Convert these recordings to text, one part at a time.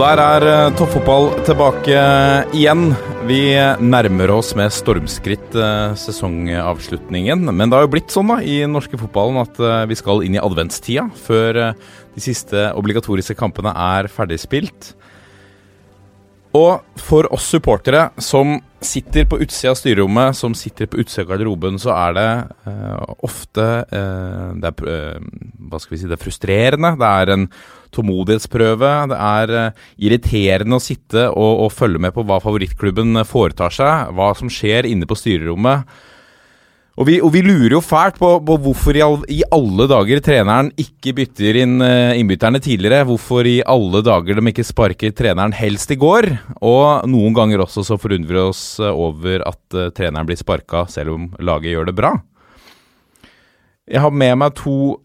der er eh, toppfotball tilbake igjen. Vi nærmer oss med stormskritt eh, sesongavslutningen. Men det har jo blitt sånn da i den norske fotballen at eh, vi skal inn i adventstida før de siste obligatoriske kampene er ferdigspilt. Og for oss supportere som sitter på utsida av styrerommet, som sitter på utsida av garderoben, så er det uh, ofte uh, det er, uh, Hva skal vi si Det er frustrerende. Det er en tålmodighetsprøve. Det er irriterende å sitte og, og følge med på hva favorittklubben foretar seg, hva som skjer inne på styrerommet. Og vi, og vi lurer jo fælt på, på hvorfor i, all, i alle dager treneren ikke bytter inn eh, innbytterne tidligere. Hvorfor i alle dager de ikke sparker treneren helst i går. Og noen ganger også så forundrer vi oss eh, over at uh, treneren blir sparka selv om laget gjør det bra. Jeg har med meg to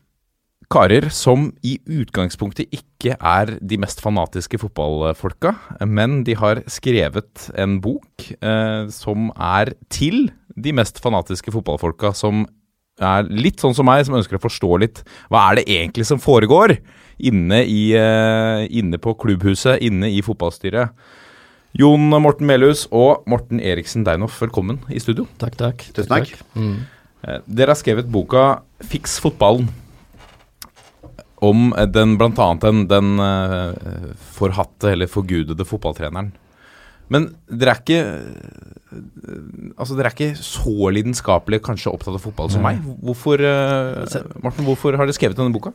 karer som i utgangspunktet ikke er de mest fanatiske fotballfolka, men de har skrevet en bok eh, som er til de mest fanatiske fotballfolka, som er litt sånn som meg, som ønsker å forstå litt hva er det egentlig som foregår inne, i, eh, inne på klubbhuset, inne i fotballstyret. Jon Morten Melhus og Morten Eriksen Deinhoff, velkommen i studio. Takk, takk. Tusen takk. Mm. Dere har skrevet boka 'Fiks fotballen'. Om eh, den blant annet den, den eh, forhatte eller forgudede fotballtreneren. Men dere er ikke eh, Altså, dere er ikke så lidenskapelig kanskje opptatt av fotball som meg. Hvorfor, uh, Martin, hvorfor har dere skrevet denne boka?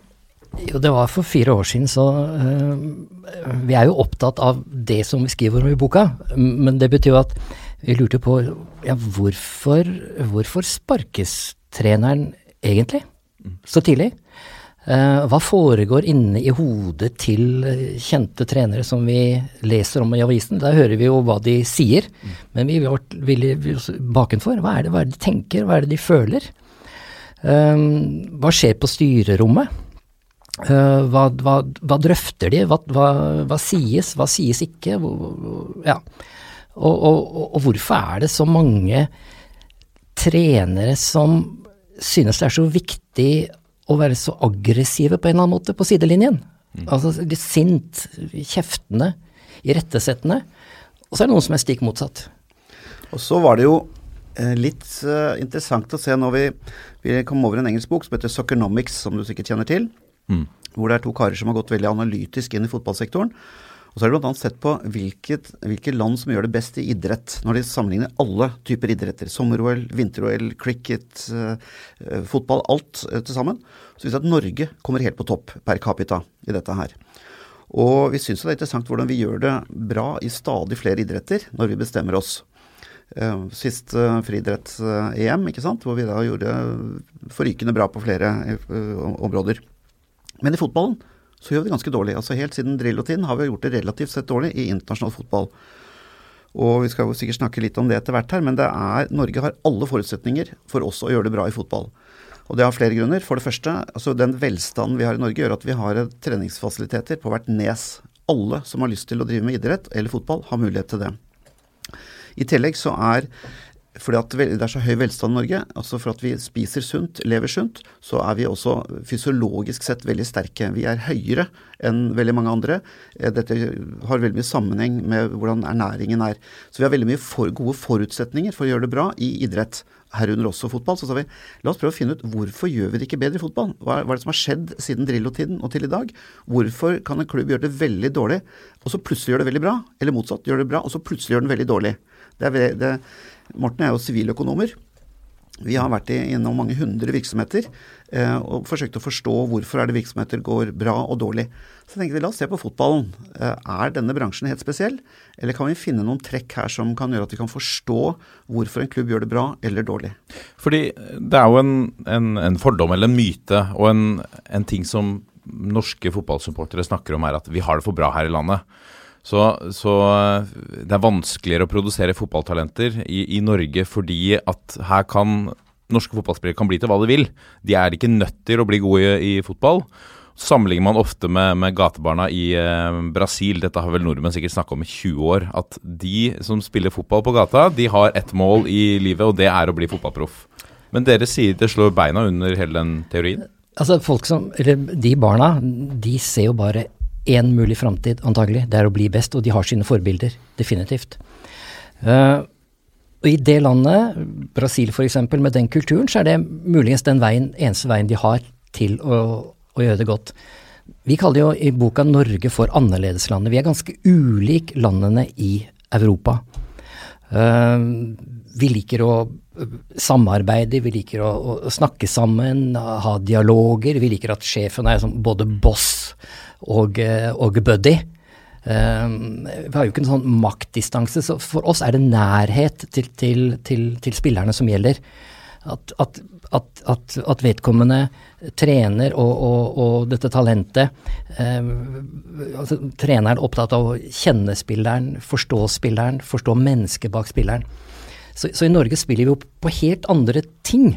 Jo, det var for fire år siden, så uh, Vi er jo opptatt av det som vi skriver om i boka, men det betyr jo at vi lurte på ja, hvorfor, hvorfor sparkes treneren egentlig så tidlig? Eh, hva foregår inne i hodet til eh, kjente trenere som vi leser om i avisen? Der hører vi jo hva de sier, men vi også bakenfor. Hva er, det, hva er det de tenker, hva er det de føler? Eh, hva skjer på styrerommet? Hva, hva, hva drøfter de? Hva, sies, hva sies ikke? Ja. Og, og, og hvorfor er det så mange trenere som synes det er så viktig å være så aggressive på en eller annen måte på sidelinjen? Altså litt sint, kjeftende, irettesettende. Og så er det noen som er stikk motsatt. Og så var det jo eh, litt uh, interessant å se når vi, vi kom over en engelsk bok som heter Soccernomics, som du sikkert kjenner til. Hvor det er to karer som har gått veldig analytisk inn i fotballsektoren. Så har de bl.a. sett på hvilket, hvilke land som gjør det best i idrett, når de sammenligner alle typer idretter. Sommer-OL, vinter-OL, cricket, eh, eh, fotball, alt eh, til sammen. Så viser det at Norge kommer helt på topp per capita i dette her. Og vi syns det er interessant hvordan vi gjør det bra i stadig flere idretter når vi bestemmer oss. Sist friidretts-EM, ikke sant, hvor vi da gjorde forrykende bra på flere områder. Men i fotballen så gjør vi det ganske dårlig. Altså Helt siden Drillo-tiden har vi gjort det relativt sett dårlig i internasjonal fotball. Og vi skal jo sikkert snakke litt om det etter hvert her, men det er, Norge har alle forutsetninger for også å gjøre det bra i fotball. Og det har flere grunner. For det første, altså den velstanden vi har i Norge gjør at vi har treningsfasiliteter på hvert nes. Alle som har lyst til å drive med idrett eller fotball, har mulighet til det. I tillegg så er fordi at det er så høy velstand i Norge, altså for at vi spiser sunt, lever sunt, så er vi også fysiologisk sett veldig sterke. Vi er høyere enn veldig mange andre. Eh, Dette har veldig mye sammenheng med hvordan ernæringen er. Så vi har veldig mye for, gode forutsetninger for å gjøre det bra i idrett, herunder også fotball. Så sa vi la oss prøve å finne ut hvorfor gjør vi det ikke bedre i fotball? Hva er, det som har skjedd siden Drillo-tiden og til i dag? Hvorfor kan en klubb gjøre det veldig dårlig, og så plutselig gjøre det veldig bra? Eller motsatt, gjøre det bra, og så plutselig gjøre den veldig dårlig? Det er, det, Morten er jo siviløkonomer. Vi har vært innom mange hundre virksomheter eh, og forsøkt å forstå hvorfor er det virksomheter går bra og dårlig. Så tenkte vi la oss se på fotballen. Eh, er denne bransjen helt spesiell, eller kan vi finne noen trekk her som kan gjøre at vi kan forstå hvorfor en klubb gjør det bra eller dårlig? Fordi det er jo en, en, en fordom eller en myte og en, en ting som norske fotballsupportere snakker om, er at vi har det for bra her i landet. Så, så det er vanskeligere å produsere fotballtalenter i, i Norge fordi at her kan norske fotballspillere kan bli til hva de vil. De er ikke nødt til å bli gode i, i fotball. Sammenligner man ofte med, med gatebarna i eh, Brasil, dette har vel nordmenn sikkert snakka om i 20 år, at de som spiller fotball på gata, de har ett mål i livet, og det er å bli fotballproff. Men dere sier det slår beina under hele den teorien? Altså folk som, eller De barna de ser jo bare én mulig framtid, antagelig. Det er å bli best, og de har sine forbilder. Definitivt. Uh, og I det landet, Brasil f.eks., med den kulturen, så er det muligens den veien, eneste veien de har til å, å gjøre det godt. Vi kaller jo i boka Norge for annerledeslandet. Vi er ganske ulik landene i Europa. Uh, vi liker å samarbeide, vi liker å, å, snakke sammen, ha dialoger. Vi liker at sjefen er både boss og, og buddy. Um, vi har jo ikke en sånn maktdistanse, så for oss er det nærhet til, til, til, til spillerne som gjelder. At, at, at, at vedkommende trener og, og, og dette talentet um, altså, Treneren er opptatt av å kjenne spilleren, forstå spilleren, forstå mennesket bak spilleren. Så, så, i Norge spiller vi jo på helt andre ting.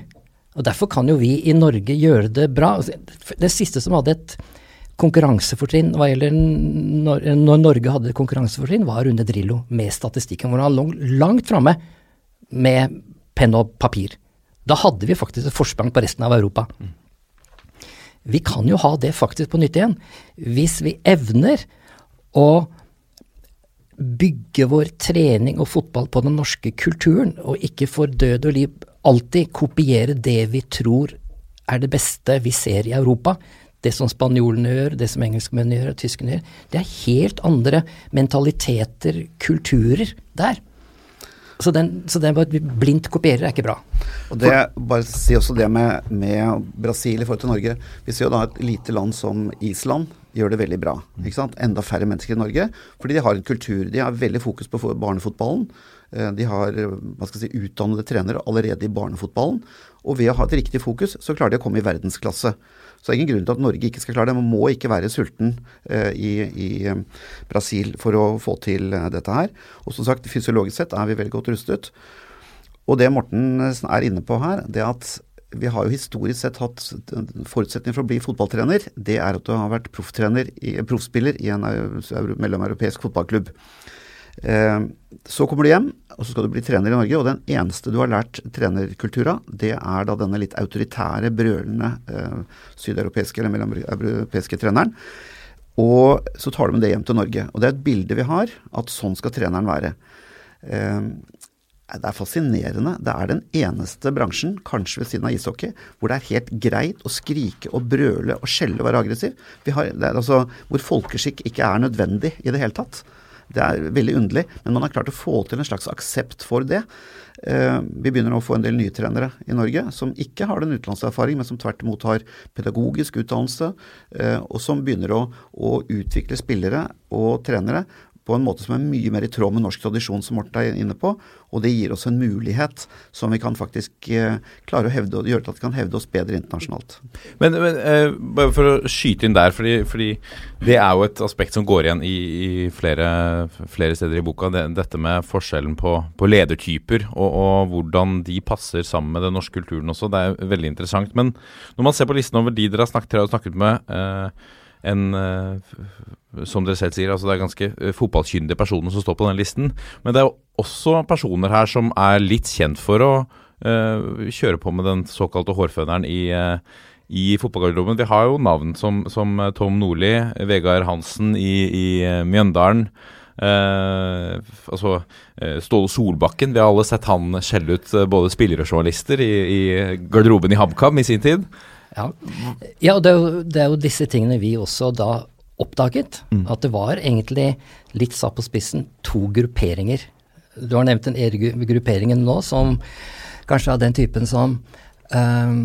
Og derfor kan jo vi i Norge gjøre det bra. Det siste som hadde et konkurransefortrinn hva gjelder når, når Norge hadde konkurransefortrinn, var Rune Drillo med statistikken, hvor han lå langt framme med penn og papir. Da hadde vi faktisk et forsprang på resten av Europa. Vi kan jo ha det faktisk på nytt igjen, hvis vi evner å bygge vår trening og fotball på den norske kulturen, og ikke for død og liv alltid kopiere det vi tror er det beste vi ser i Europa. Det som spanjolene gjør, det som engelskmennene gjør, tyskerne gjør. Det er helt andre mentaliteter, kulturer, der. Så, den, så vi blindt kopierer er ikke bra. Og det, bare si også det med, med, Brasil i forhold til Norge. Vi ser jo da et lite land som Island gjør det veldig bra. ikke sant? Enda færre mennesker i Norge. Fordi de har en kultur. De har veldig fokus på barnefotballen. De har hva skal jeg si, utdannede trenere allerede i barnefotballen. Og ved å ha et riktig fokus, så klarer de å komme i verdensklasse. Så det er ingen grunn til at Norge ikke skal klare det. Man må ikke være sulten eh, i, i, Brasil for å få til dette her. Og som sagt, fysiologisk sett er vi veldig godt rustet. Og det Morten er inne på her, det at vi har jo historisk sett hatt forutsetning for å bli fotballtrener. Det er at du har vært proffspiller i en mellomeuropeisk fotballklubb. Så kommer du hjem, og så skal du bli trener i Norge. Og den eneste du har lært trenerkultur av, det er da denne litt autoritære, brølende eh, sydeuropeiske eller mellomeuropeiske treneren. Og så tar du med det hjem til Norge. Og det er et bilde vi har, at sånn skal treneren være. Eh, det er fascinerende. Det er den eneste bransjen, kanskje ved siden av ishockey, hvor det er helt greit å skrike og brøle og skjelle og være aggressiv. Har, altså Hvor folkeskikk ikke er nødvendig i det hele tatt. Det er veldig underlig, men man har klart å få til en slags aksept for det. Vi begynner å få en del nye trenere i Norge som ikke har den utenlandserfaring, men som tvert imot har pedagogisk utdannelse, og som begynner å, å utvikle spillere og trenere på en måte som er mye mer i tråd med norsk tradisjon, som Morten er inne på. Og det gir oss en mulighet som vi kan faktisk eh, klare å hevde, gjøre til at vi kan hevde oss bedre internasjonalt. Men, men eh, for å skyte inn der, fordi, fordi, det er jo et aspekt som går igjen i, i flere, flere, steder i boka. Det, dette med forskjellen på, på ledertyper og, og, hvordan de passer sammen med den norske kulturen også. Det er veldig interessant. Men når man ser på listen over de dere har snakket, har snakket med eh, en som dere selv sier, altså det er ganske fotballkyndige personer som står på den listen. Men det er også personer her som er litt kjent for å uh, kjøre på med den såkalte hårføneren i, uh, i fotballgarderoben. Vi har jo navn som, som Tom Nordli, Vegard Hansen i, i Mjøndalen. Uh, altså Ståle Solbakken, vi har alle sett han skjelle ut både spillere og journalister i, i garderoben i HamKam i sin tid. Ja, ja det, er jo, det er jo disse tingene vi også da oppdaget. Mm. At det var egentlig, litt satt på spissen, to grupperinger. Du har nevnt den ene grupperingen nå som kanskje av den typen som um,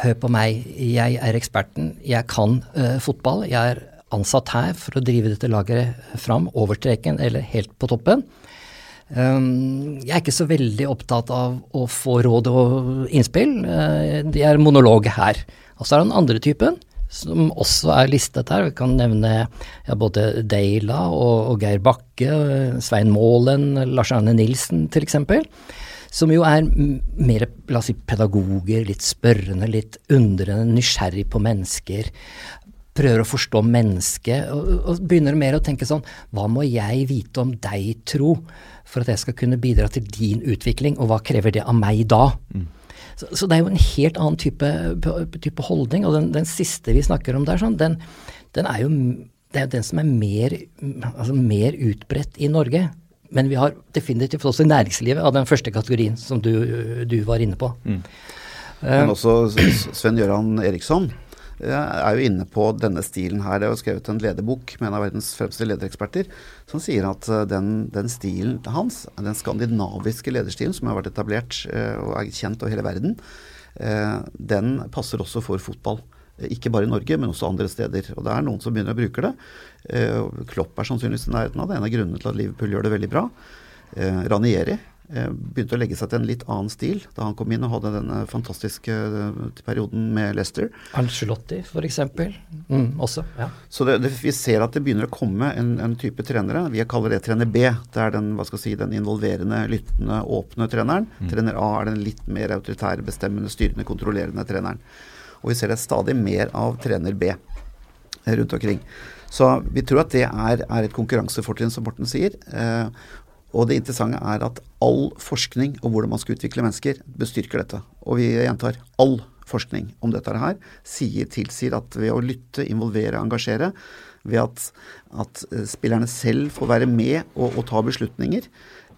Hør på meg, jeg er eksperten, jeg kan uh, fotball. Jeg er ansatt her for å drive dette lageret fram, over streken eller helt på toppen. Um, jeg er ikke så veldig opptatt av å få råd og innspill. Uh, det er monolog her. Og så er det den andre typen, som også er listet her. Vi kan nevne ja, både Deila og, og, Geir Bakke, Svein Målen, Lars Arne Nilsen f.eks som jo er mer la oss si, pedagoger, litt spørrende, litt undrende, nysgjerrig på mennesker. Prøver å forstå mennesket, og, og, begynner mer å tenke sånn Hva må jeg vite om deg, tro, for at jeg skal kunne bidra til din utvikling, og hva krever det av meg da? Mm. Så, så, det er jo en helt annen type, type holdning, og den, den, siste vi snakker om der, sånn, den, den er jo det er jo den som er mer, altså mer utbredt i Norge. Men vi har definitivt også i næringslivet av den første kategorien som du, du var inne på. Mm. Men også Sven Gøran Eriksson eh, er jo inne på denne stilen her. Det er jo skrevet en lederbok med en av verdens fremste ledereksperter som sier at eh, den, den, stilen hans, den skandinaviske lederstilen som har vært etablert eh, og er kjent over hele verden, den passer også for fotball. Ikke bare i Norge, men også andre steder. Og det er noen som begynner å bruke det. Eh, Klopp er sannsynligvis i nærheten av det. En av grunnene til at Liverpool gjør det veldig bra. Eh, Ranieri eh, begynte å legge seg til en litt annen stil da han kom inn og hadde denne fantastiske perioden med Leicester. Angelotti f.eks. Mm, også. ja. Så det, det, vi ser at det begynner å komme en, en, type trenere. Vi kaller det trener B. Det er den, hva skal si, den involverende, lyttende, åpne treneren. Mm. Trener A er den litt mer autoritære, bestemmende, styrende, kontrollerende treneren. Og vi ser det stadig mer av trener B rundt omkring. Så vi tror at det er, er et konkurransefortrinn, som Morten sier. Eh, og det interessante er at all forskning om hvordan man skal utvikle mennesker, bestyrker dette. Og vi gjentar all forskning om dette her sier, tilsier at ved å lytte, involvere, engasjere, ved at, at eh, spillerne selv får være med og, og ta beslutninger.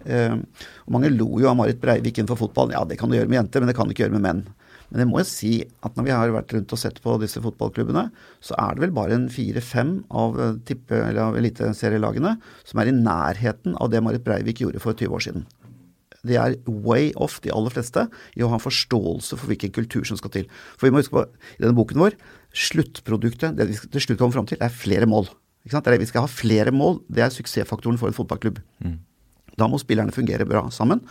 Eh, og mange lo jo av Marit Breivik innenfor fotballen. Ja, det kan du gjøre med jenter, men det kan du ikke gjøre med menn. Men jeg må jo si at når vi har vært rundt og sett på disse fotballklubbene, så er det vel bare en fire-fem av eh, av eliteserielagene som er i nærheten av det Marit Breivik gjorde for 20 år siden. De er way off, de aller fleste, i å ha forståelse for hvilken kultur som skal til. For vi må huske på, i denne boken vår, sluttproduktet, det vi til slutt kommer fram til, er flere mål. Ikke sant? Vi skal ha flere mål. Det er suksessfaktoren for en fotballklubb. Mm. Da må spillerne fungere bra sammen.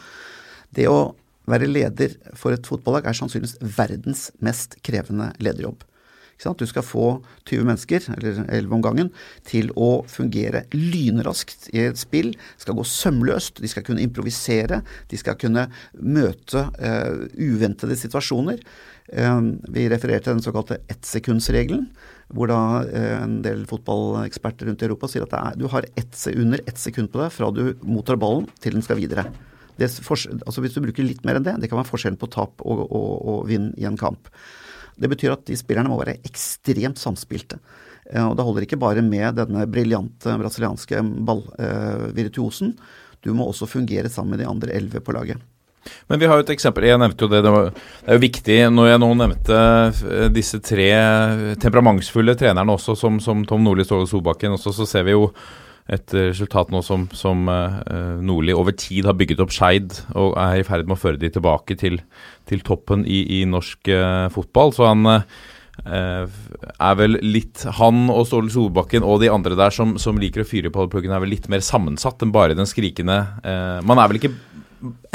Det å være leder for et fotballag er sannsynligvis verdens mest krevende lederjobb. Du skal få 20 mennesker, eller 11 om gangen, til å fungere lynraskt i et spill. Skal gå sømløst, de skal kunne improvisere, de skal kunne møte uh, uventede situasjoner. Uh, vi refererte til den såkalte ettsekundsregelen, hvor da uh, en del fotballeksperter rundt i Europa sier at er, du har ett, under ett sekund på deg fra du mottar ballen til den skal videre. Altså hvis du bruker litt mer enn det, det kan være forskjellen på tap og, og, og vinn i en kamp. Det betyr at de spillerne må være ekstremt samspilte. Eh, og det holder ikke bare med denne briljante brasilianske ballvirtuosen. Du må også fungere sammen med de andre elleve på laget. Men vi har jo et eksempel. Jeg nevnte jo det. Det, var, det er jo viktig når jeg nå nevnte eh, disse tre temperamentsfulle trenerne også, som, som Tom Nordli, Ståle Solbakken også, så ser vi jo et resultat nå som, som uh, Nordli over tid har bygget opp Skeid og er i ferd med å føre de tilbake til, til toppen i, i norsk uh, fotball. Så han uh, er vel litt Han og Ståle Solbakken og de andre der som, som liker å fyre på pluggen, er vel litt mer sammensatt enn bare den skrikende Man er vel ikke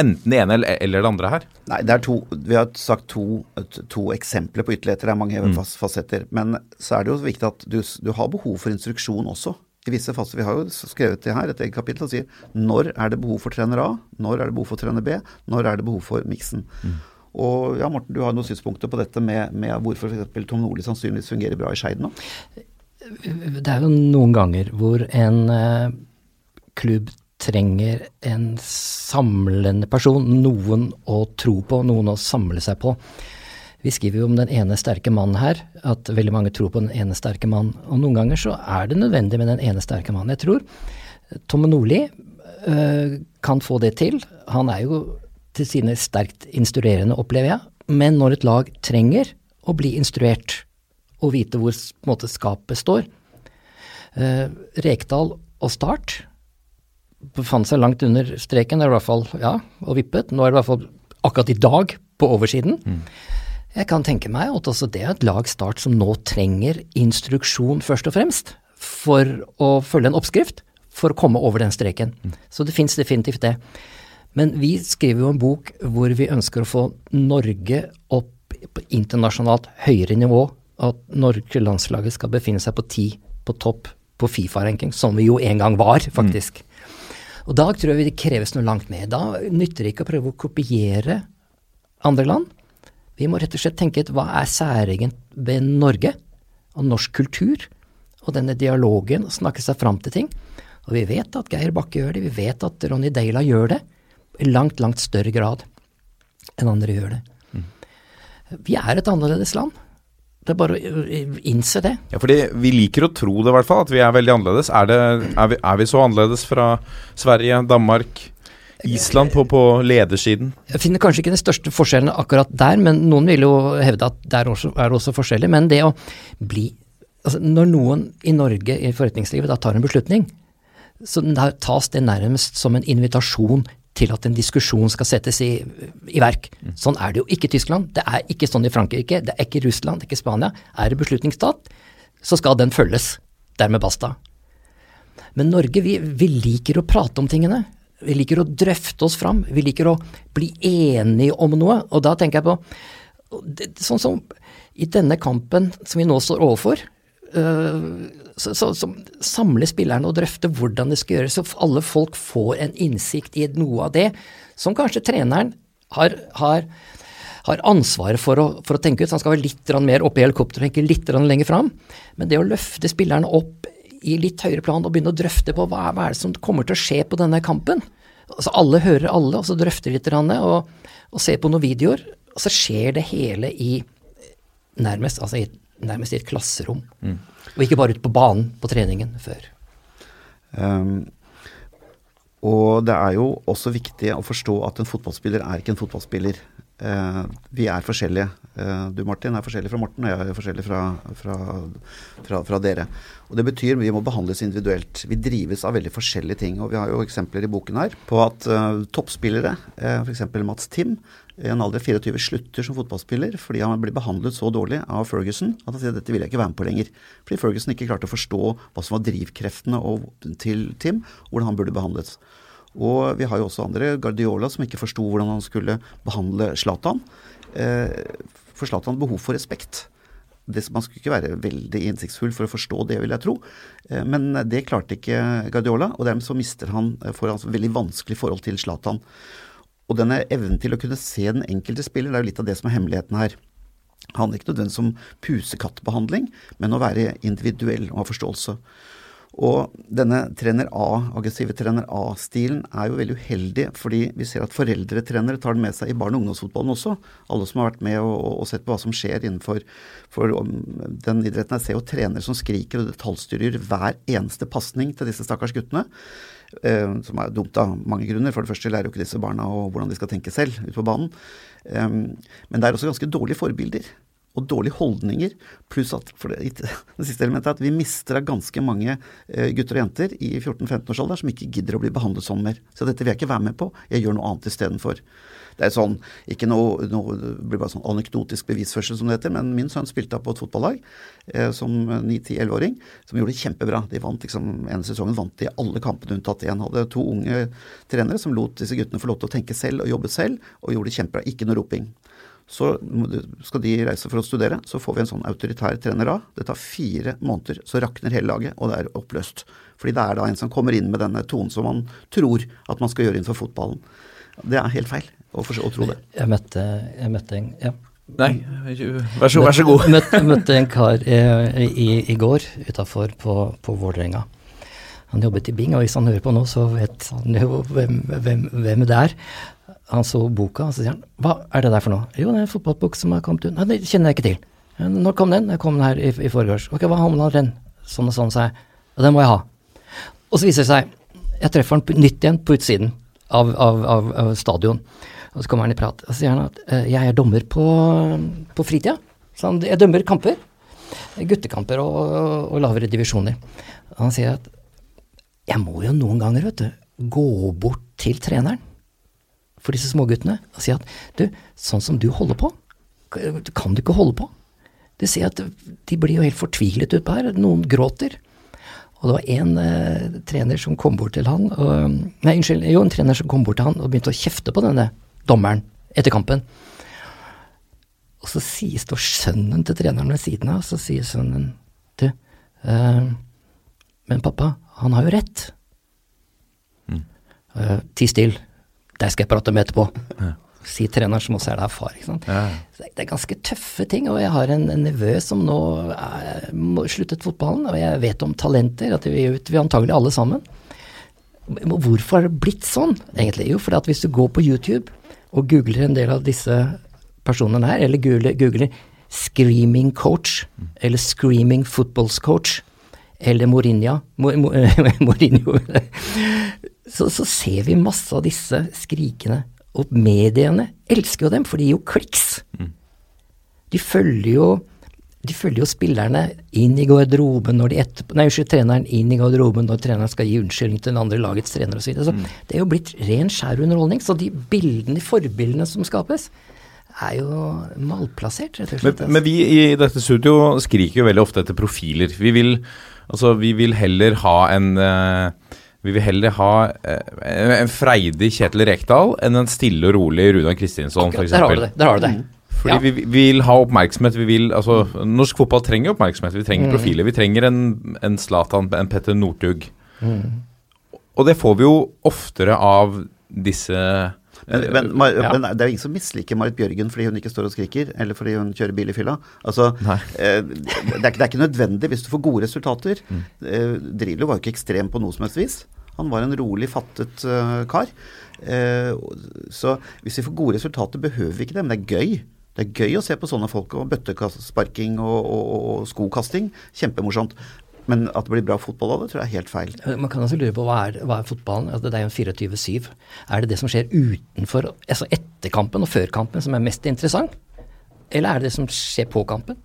enten det ene eller det andre her? Nei, det er to, vi har sagt to, to eksempler på ytterligheter. Det er mange mm. fasetter. Men så er det jo viktig at du, du har behov for instruksjon også i visse faser. Vi har jo skrevet det her, et eget kapittel, og sier når er det behov for trener A, når er det behov for trener B, når er det behov for miksen. Mm. Og ja, Morten, du har noen synspunkter på dette med, med hvorfor f.eks. Tom Nordli sannsynligvis fungerer bra i Skeid nå? Det er jo noen ganger hvor en eh, klubb trenger en samlende person, noen å tro på, noen å samle seg på. Vi skriver jo om den ene sterke mannen her, at veldig mange tror på den ene sterke mannen. Og noen ganger så er det nødvendig med den ene sterke mannen. Jeg tror Tomme Nordli øh, kan få det til. Han er jo til sine sterkt instruerende, opplever jeg. Men når et lag trenger å bli instruert og vite hvor måte, skapet står øh, Rekdal og Start befant seg langt under streken, i hvert fall, ja, og vippet. Nå er det i hvert fall akkurat i dag på oversiden. Jeg kan tenke meg at også det er et lag Start som nå trenger instruksjon først og fremst for å følge en oppskrift for å komme over den streken. Så det fins definitivt det. Men vi skriver jo en bok hvor vi ønsker å få Norge opp på internasjonalt høyere nivå. At norske landslaget skal befinne seg på ti på topp på Fifa-ranking, som vi jo en gang var, faktisk. Og da tror jeg det kreves noe langt mer. Da nytter det ikke å prøve å kopiere andre land. Vi må rett og slett tenke ut hva er særegent ved Norge og norsk kultur, og denne dialogen, og snakke seg fram til ting. Og vi vet at Geir Bakke gjør det, vi vet at Ronny Deila gjør det, i langt, langt større grad enn andre gjør det. Vi er et annerledes land. Det er bare å innse det. Ja, fordi Vi liker å tro det, i hvert fall, at vi er veldig annerledes. Er, det, er, vi, er vi så annerledes fra Sverige, Danmark, Island på, på ledersiden? Jeg finner kanskje ikke den største forskjellen akkurat der, men noen vil jo hevde at der også, er det også forskjellig. Men det å bli altså Når noen i Norge i forretningslivet da tar en beslutning, så tas det nærmest som en invitasjon til at en diskusjon skal settes i, i verk. Sånn er det jo ikke i Tyskland, det er ikke sånn i Frankrike, det er ikke Russland, det er ikke Spania. Er det beslutningsstat, så skal den følges. Dermed basta. Men Norge, vi, vi liker å prate om tingene. Vi liker å drøfte oss fram. Vi liker å bli enige om noe. Og da tenker jeg på Sånn som i denne kampen som vi nå står overfor, øh, så, så, så samler spillerne og drøfter hvordan det skal gjøres, så alle folk får en innsikt i noe av det som kanskje treneren har, har, har ansvaret for å, for å tenke ut. Så han skal være litt mer oppe i helikopteret og tenke litt lenger fram. Men det å løfte spillerne opp i litt høyere plan og begynne å drøfte på hva, hva er det som kommer til å skje på denne kampen. Altså Alle hører alle, og så drøfter litt og, og ser på noen videoer. Og så skjer det hele i nærmest, altså i, nærmest i et klasserom. Og ikke bare ute på banen på treningen før. Um, og det er jo også viktig å forstå at en fotballspiller er ikke en fotballspiller. Eh, vi er forskjellige. Eh, du Martin er forskjellig fra Morten, og jeg er forskjellig fra, fra, fra, fra dere. Og Det betyr vi må behandles individuelt. Vi drives av veldig forskjellige ting. og Vi har jo eksempler i boken her på at eh, toppspillere, eh, f.eks. Mats Tim, i en alder av 24 slutter som fotballspiller fordi han blir behandlet så dårlig av Ferguson at han sier at dette vil jeg ikke være med på lenger. Fordi Ferguson ikke klarte å forstå hva som var drivkreftene til Tim, hvordan han burde behandles. Og vi har jo også andre, Guardiola, som ikke forsto hvordan han skulle behandle Zlatan. Eh, for Zlatan hadde behov for respekt. Det, man skulle ikke være veldig innsiktsfull for å forstå det, vil jeg tro. Eh, men det klarte ikke Guardiola, og dermed så mister han får et veldig vanskelig forhold til Zlatan. Og denne evnen til å kunne se den enkelte spiller, det er jo litt av det som er hemmeligheten her. Det handler ikke nødvendigvis om pusekattbehandling, men å være individuell og ha forståelse. Og denne trener A, aggressive trener A-stilen er jo veldig uheldig, fordi vi ser at foreldretrenere tar den med seg i barne- og ungdomsfotballen også. Alle som har vært med og, og sett på hva som skjer innenfor den idretten. Jeg ser jo trenere som skriker og detaljstyrer hver eneste pasning til disse stakkars guttene. Eh, som er dumt av mange grunner. For det første lærer jo ikke disse barna og hvordan de skal tenke selv ute på banen. Eh, men det er også ganske dårlige forbilder og dårlige holdninger. Pluss at for det, det, siste elementet er at vi mister av ganske mange eh, gutter og jenter i 14-15-årsalderen som ikke gidder å bli behandlet sånn mer. Så dette vil jeg ikke være med på. Jeg gjør noe annet istedenfor. Det er sånn, ikke noe, noe, det blir bare sånn anekdotisk bevisførsel som det heter, men min sønn spilte på et fotballag eh, som 9-10-11-åring, som gjorde det kjempebra. De vant liksom, ene sesongen vant de alle kampene unntatt én. Hadde to unge trenere som lot disse guttene få lov til å tenke selv og jobbe selv, og gjorde det kjempebra. Ikke noe roping. Så skal de reise for å studere, så får vi en sånn autoritær trener av. Det tar fire måneder, så rakner hele laget, og det er oppløst. Fordi det er da en som kommer inn med denne tonen som man tror at man skal gjøre innenfor fotballen. Det er helt feil å, tro det. Jeg møtte, jeg møtte en ja. Nei, vær så, vær så god. møtte, møtte en kar i, i, i går utafor på, på Vålerenga. Han jobbet i Bing, og hvis han hører på nå, så vet han jo hvem, hvem, hvem det er. Han så boka, og så sier han hva er det der for noe? Jo, det er en fotballbok som har kommet ut. Nei, det kjenner jeg ikke til. Når kom den? Jeg kom den her i, i forgårs. Ok, hva handler den? Sånn og sånn, sa jeg. Og den må jeg ha. Og så viser det seg, jeg treffer han nytt igjen på utsiden av, av, av, av stadion. Og så kommer han i prat, og så sier han at uh, jeg er dommer på, på fritida. Så han, jeg dømmer kamper. Guttekamper og, og, og lavere divisjoner. Og han sier at jeg må jo noen ganger, vet du, gå bort til treneren for disse småguttene og si at du, sånn som du holder på, kan du ikke holde på. Du ser at de blir jo helt fortvilet utpå her. Noen gråter. Og det var en eh, trener som kom bort til han og, Nei, unnskyld. Jo, en trener som kom bort til han og begynte å kjefte på denne dommeren etter kampen. Og så sier, står sønnen til treneren ved siden av, og så sier sønnen Du, eh, men pappa, han har jo rett. Eh, Ti still. Det skal jeg prate med etterpå. Si treneren, som også er der far. Ikke sant? Ja. det- er ganske tøffe ting. Og jeg har en, en nevø som nå er, sluttet fotballen, og jeg vet om talenter, at vi vet vi antagelig alle sammen. Hvorfor har det blitt sånn, egentlig? Jo, fordi at hvis du går på YouTube og googler en del av disse personene her, eller googler, googler 'screaming coach' eller 'screaming footballs coach' eller Mourinho, Mo- Mo- Mourinho så, så ser vi masse av disse skrikende. Og mediene elsker jo dem, for de gir jo kliks. De følger jo de følger jo spillerne inn i garderoben når de etterpå Nei, unnskyld, treneren inn i garderoben når treneren skal gi unnskyldning til den andre lagets trener osv. Så, videre. så det er jo blitt ren skjær underholdning. Så de bildene, de forbildene som skapes, er jo malplassert, rett og slett. Men, men vi i dette studio skriker jo veldig ofte etter profiler. Vi vil, altså, vi vil heller ha en eh, vi vil heller ha eh, en freidig Kjetil Rekdal enn en stille og rolig Runar Kristinsson, f.eks. der har du det. Der har du det. Fordi Ja. vi, vi vil ha oppmerksomhet. Vi vil, altså, norsk fotball trenger oppmerksomhet. Vi Mm. trenger profiler. Vi trenger en, en en Petter Northug. Mm. Og det får vi jo oftere av disse Men, men, Ja. men det er jo ingen som misliker Marit Bjørgen fordi hun ikke står og skriker, eller fordi hun kjører bil i fylla. Altså, eh, det, er, det er ikke nødvendig hvis du får gode resultater. Mm. Eh, Drillo var jo ikke ekstrem på noe som helst vis. Han var en rolig fattet uh, kar. Eh, så hvis vi får gode resultater, behøver vi ikke det, men det er gøy. Det er gøy å se på sånne folk og bøttesparking og, og, og skokasting. Kjempemorsomt. Men at det blir bra fotball av det, tror jeg er helt feil. Man kan også lure på hva er, hva er fotballen? Altså, det er jo en 24-7. Er det det som skjer utenfor, altså etter kampen og før kampen som er mest interessant? Eller er det det som skjer på kampen?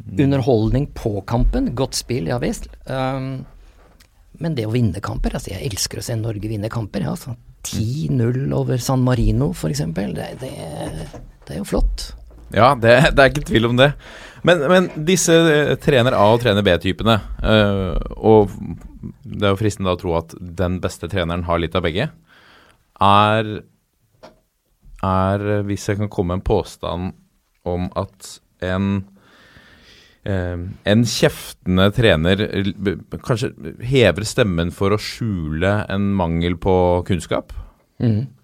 Underholdning på kampen, godt spill, ja visst. Um, men det å vinne kamper, altså jeg elsker å se Norge vinne kamper. Ja, altså. 10-0 over San Marino f.eks. Det, det, det er jo flott. Ja, det, det er ikke tvil om det. Men, men disse eh, trener A- og trener B-typene, uh, og det er jo fristende å tro at den beste treneren har litt av begge, er, er eh, Hvis jeg kan komme med en påstand om at en Uh, en kjeftende trener kanskje hever stemmen for å skjule en mangel på kunnskap?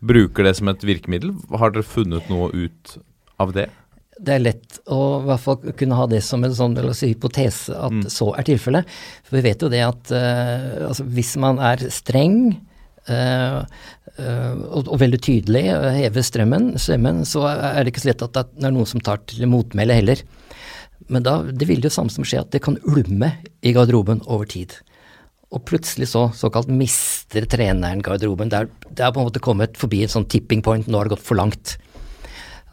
Bruker det som et virkemiddel? Har dere funnet noe ut av det? Det er lett å i hvert fall kunne ha det som en sånn si, hypotese at så er tilfellet. For vi vet jo det at uh, altså, hvis man er streng uh, uh, og, og veldig tydelig, og hever strømmen, strømmen, så er det ikke så lett at det er noen som tar til motmæle heller. Men da, det vil jo samme som skje at det kan ulme i garderoben over tid. Og plutselig så såkalt mister treneren garderoben. Det er, det er på en måte kommet forbi en sånn tipping point, nå har det gått for langt.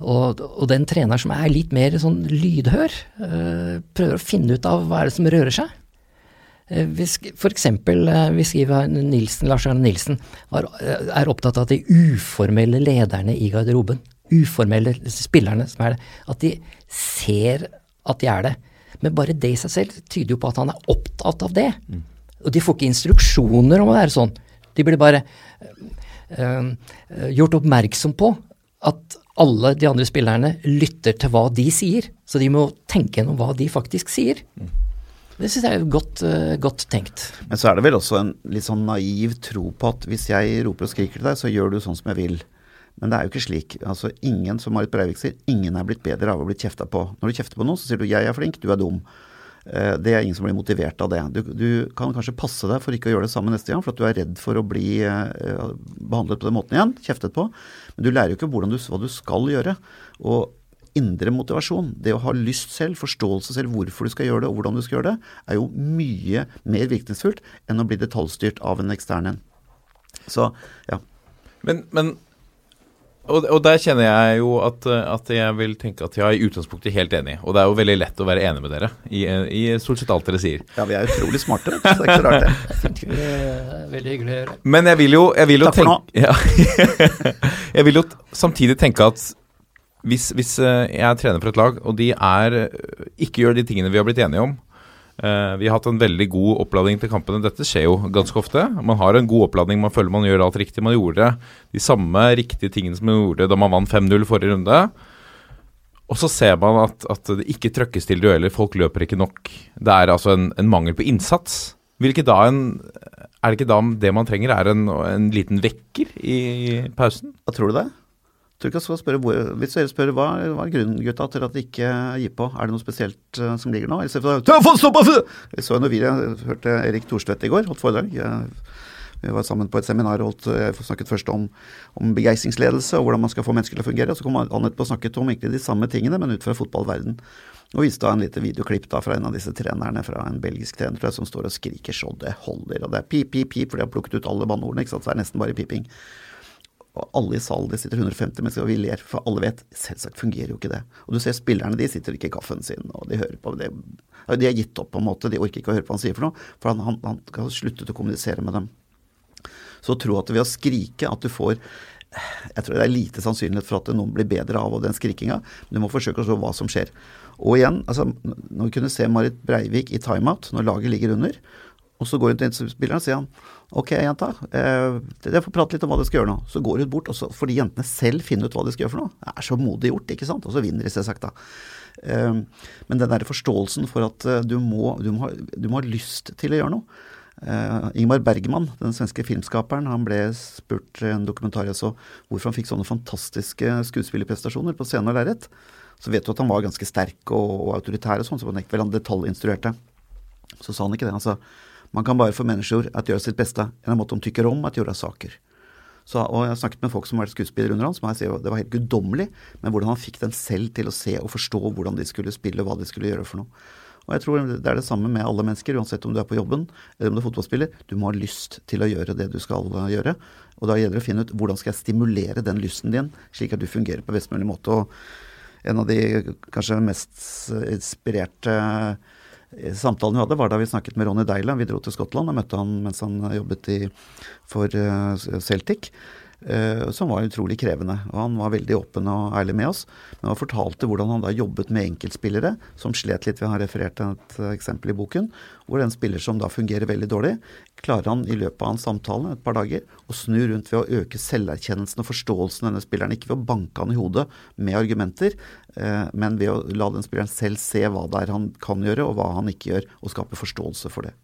Og, og den treneren som er litt mer sånn lydhør, øh, prøver å finne ut av hva er det som rører seg. Eh, vi sk- For eksempel, eh, vi skriver Nilsen, Lars Arne Nilsen er, er opptatt av de uformelle lederne i garderoben, uformelle spillerne som er det, at de ser at de er det. Men bare det i seg selv tyder jo på at han er opptatt av det. Og de får ikke instruksjoner om å være sånn. De blir bare øh, øh, gjort oppmerksom på at alle de andre spillerne lytter til hva de sier. Så de må tenke gjennom hva de faktisk sier. Det syns jeg er godt, uh, godt tenkt. Men så er det vel også en litt sånn naiv tro på at hvis jeg roper og skriker til deg, så gjør du sånn som jeg vil. Men det er jo ikke slik. Altså, ingen, som Marit Breivik sier, ingen er blitt bedre av å bli kjefta på. Når du kjefter på noen, så sier du 'jeg er flink, du er dum'. Eh, Det er ingen som blir motivert av det. Du, du kan kanskje passe deg for ikke å gjøre det samme neste gang, for at du er redd for å bli eh, behandlet på den måten igjen, kjeftet på. Men du lærer jo ikke du, hva du skal gjøre. Og indre motivasjon, det å ha lyst selv, forståelse selv hvorfor du skal gjøre det og hvordan du skal gjøre det, er jo mye mer virkningsfullt enn å bli detaljstyrt av en ekstern en. Så ja. Men, men Og, og der kjenner jeg jo at, at jeg vil tenke at jeg er i utgangspunktet helt enig. Og det er jo veldig lett å være enig med dere i, i stort sett alt dere sier. Ja, vi er utrolig smarte, så det er ikke så rart det. Det er Veldig hyggelig å høre. Men jeg vil jo, jeg vil jo Takk for tenke ja. Jeg vil jo samtidig tenke at hvis, hvis eh, jeg er trener for et lag, og de er, eh, ikke gjør de tingene vi har blitt enige om eh, Vi har hatt en veldig god oppladning til kampene. Dette skjer jo ganske ofte. Man har en god oppladning, man føler man gjør alt riktig. Man gjorde de samme riktige tingene som man gjorde da man vant 5-0 forrige runde. Og så ser man at, at det ikke trøkkes til dueller, folk løper ikke nok. Det er altså en, en mangel på innsats. En, er det ikke da det man trenger, er en, en liten vekker i pausen? Hva tror du det? Tror ikke jeg skal spørre hvor, Hvis dere spør hva, hva er grunnen gutta, til at de ikke gir på, er det noe spesielt uh, som ligger nå? Vi så en vi hørte Erik Thorstvedt i går, holdt foredrag. Vi var sammen på et seminar og jeg snakket først om, om begeistringsledelse og hvordan man skal få mennesker til å fungere. og Så kom han etterpå og snakket om egentlig de samme tingene, men ut fra fotballverden. Og viste da en lite videoklipp da fra en av disse trenerne, fra en belgisk trener tror jeg, som står og skriker så det holder. Og det er pip, pip, pip, for de har plukket ut alle banneordene, ikke sant. Så det er nesten bare piping. Og alle i salen, det sitter 150 mennesker, og vi ler, for alle vet selvsagt fungerer jo ikke det. Og du ser spillerne, de sitter ikke i kaffen sin, og de hører på det. De har gitt opp, på en måte, de orker ikke å høre på hva han sier for noe, for han, han, han har sluttet å kommunisere med dem. Så tro at ved å skrike at du får Jeg tror det er lite sannsynlighet for at noen blir bedre av den skrikinga, men du må forsøke å se hva som skjer. Og igjen, altså, når vi kunne se Marit Breivik i timeout, når laget ligger under, og så går hun til spilleren og sier han, ok jenta, eh, dere får prate litt om hva dere skal gjøre nå. Så går hun bort, og så får de jentene selv finne ut hva de skal gjøre for noe. Det er så modig gjort, ikke sant. Og så vinner de selvsagt, da. Eh, men den der forståelsen for at eh, du må, du, må, ha- du må ha lyst til å gjøre noe. Eh, Ingmar Bergman, den svenske filmskaperen, han ble spurt i en dokumentar jeg så hvorfor han fikk sånne fantastiske skuespillerprestasjoner på scene og lerret. Så vet du at han var ganske sterk og, og autoritær og sånn, så han ikke vel han detaljinstruerte. Så sa han ikke det. Han sa man kan bare få mennesker at gjøre sitt beste. En måte de tykker om at gjøre saker. Så, og Jeg har snakket med folk som har vært skuespillere under han, som jeg sier det var helt guddommelig, men hvordan han fikk dem selv til å se og forstå hvordan de skulle spille, og hva de skulle gjøre for noe. Og jeg tror Det er det samme med alle mennesker, uansett om du er på jobben eller om du er fotballspiller. Du må ha lyst til å gjøre det du skal uh, gjøre. Og da gjelder det å finne ut hvordan skal jeg stimulere den lysten din, slik at du fungerer på best mulig måte. Og en av de kanskje mest uh, inspirerte samtalen vi hadde, var da vi snakket med Ronny Deila. Vi dro til Skottland og møtte han mens han jobbet i, for uh, Celtic. Eh, som var utrolig krevende. Og han var veldig åpen og ærlig med oss. Men han fortalte hvordan han da jobbet med enkeltspillere som slet litt. Vi har referert til et eksempel i boken. Hvor en spiller som da fungerer veldig dårlig, klarer han i løpet av en samtale et par dager å snu rundt ved å øke selverkjennelsen og forståelsen av denne spilleren. Ikke ved å banke han i hodet med argumenter, eh, men ved å la den spilleren selv se hva det er han kan gjøre, og hva han ikke gjør, og skape forståelse for det.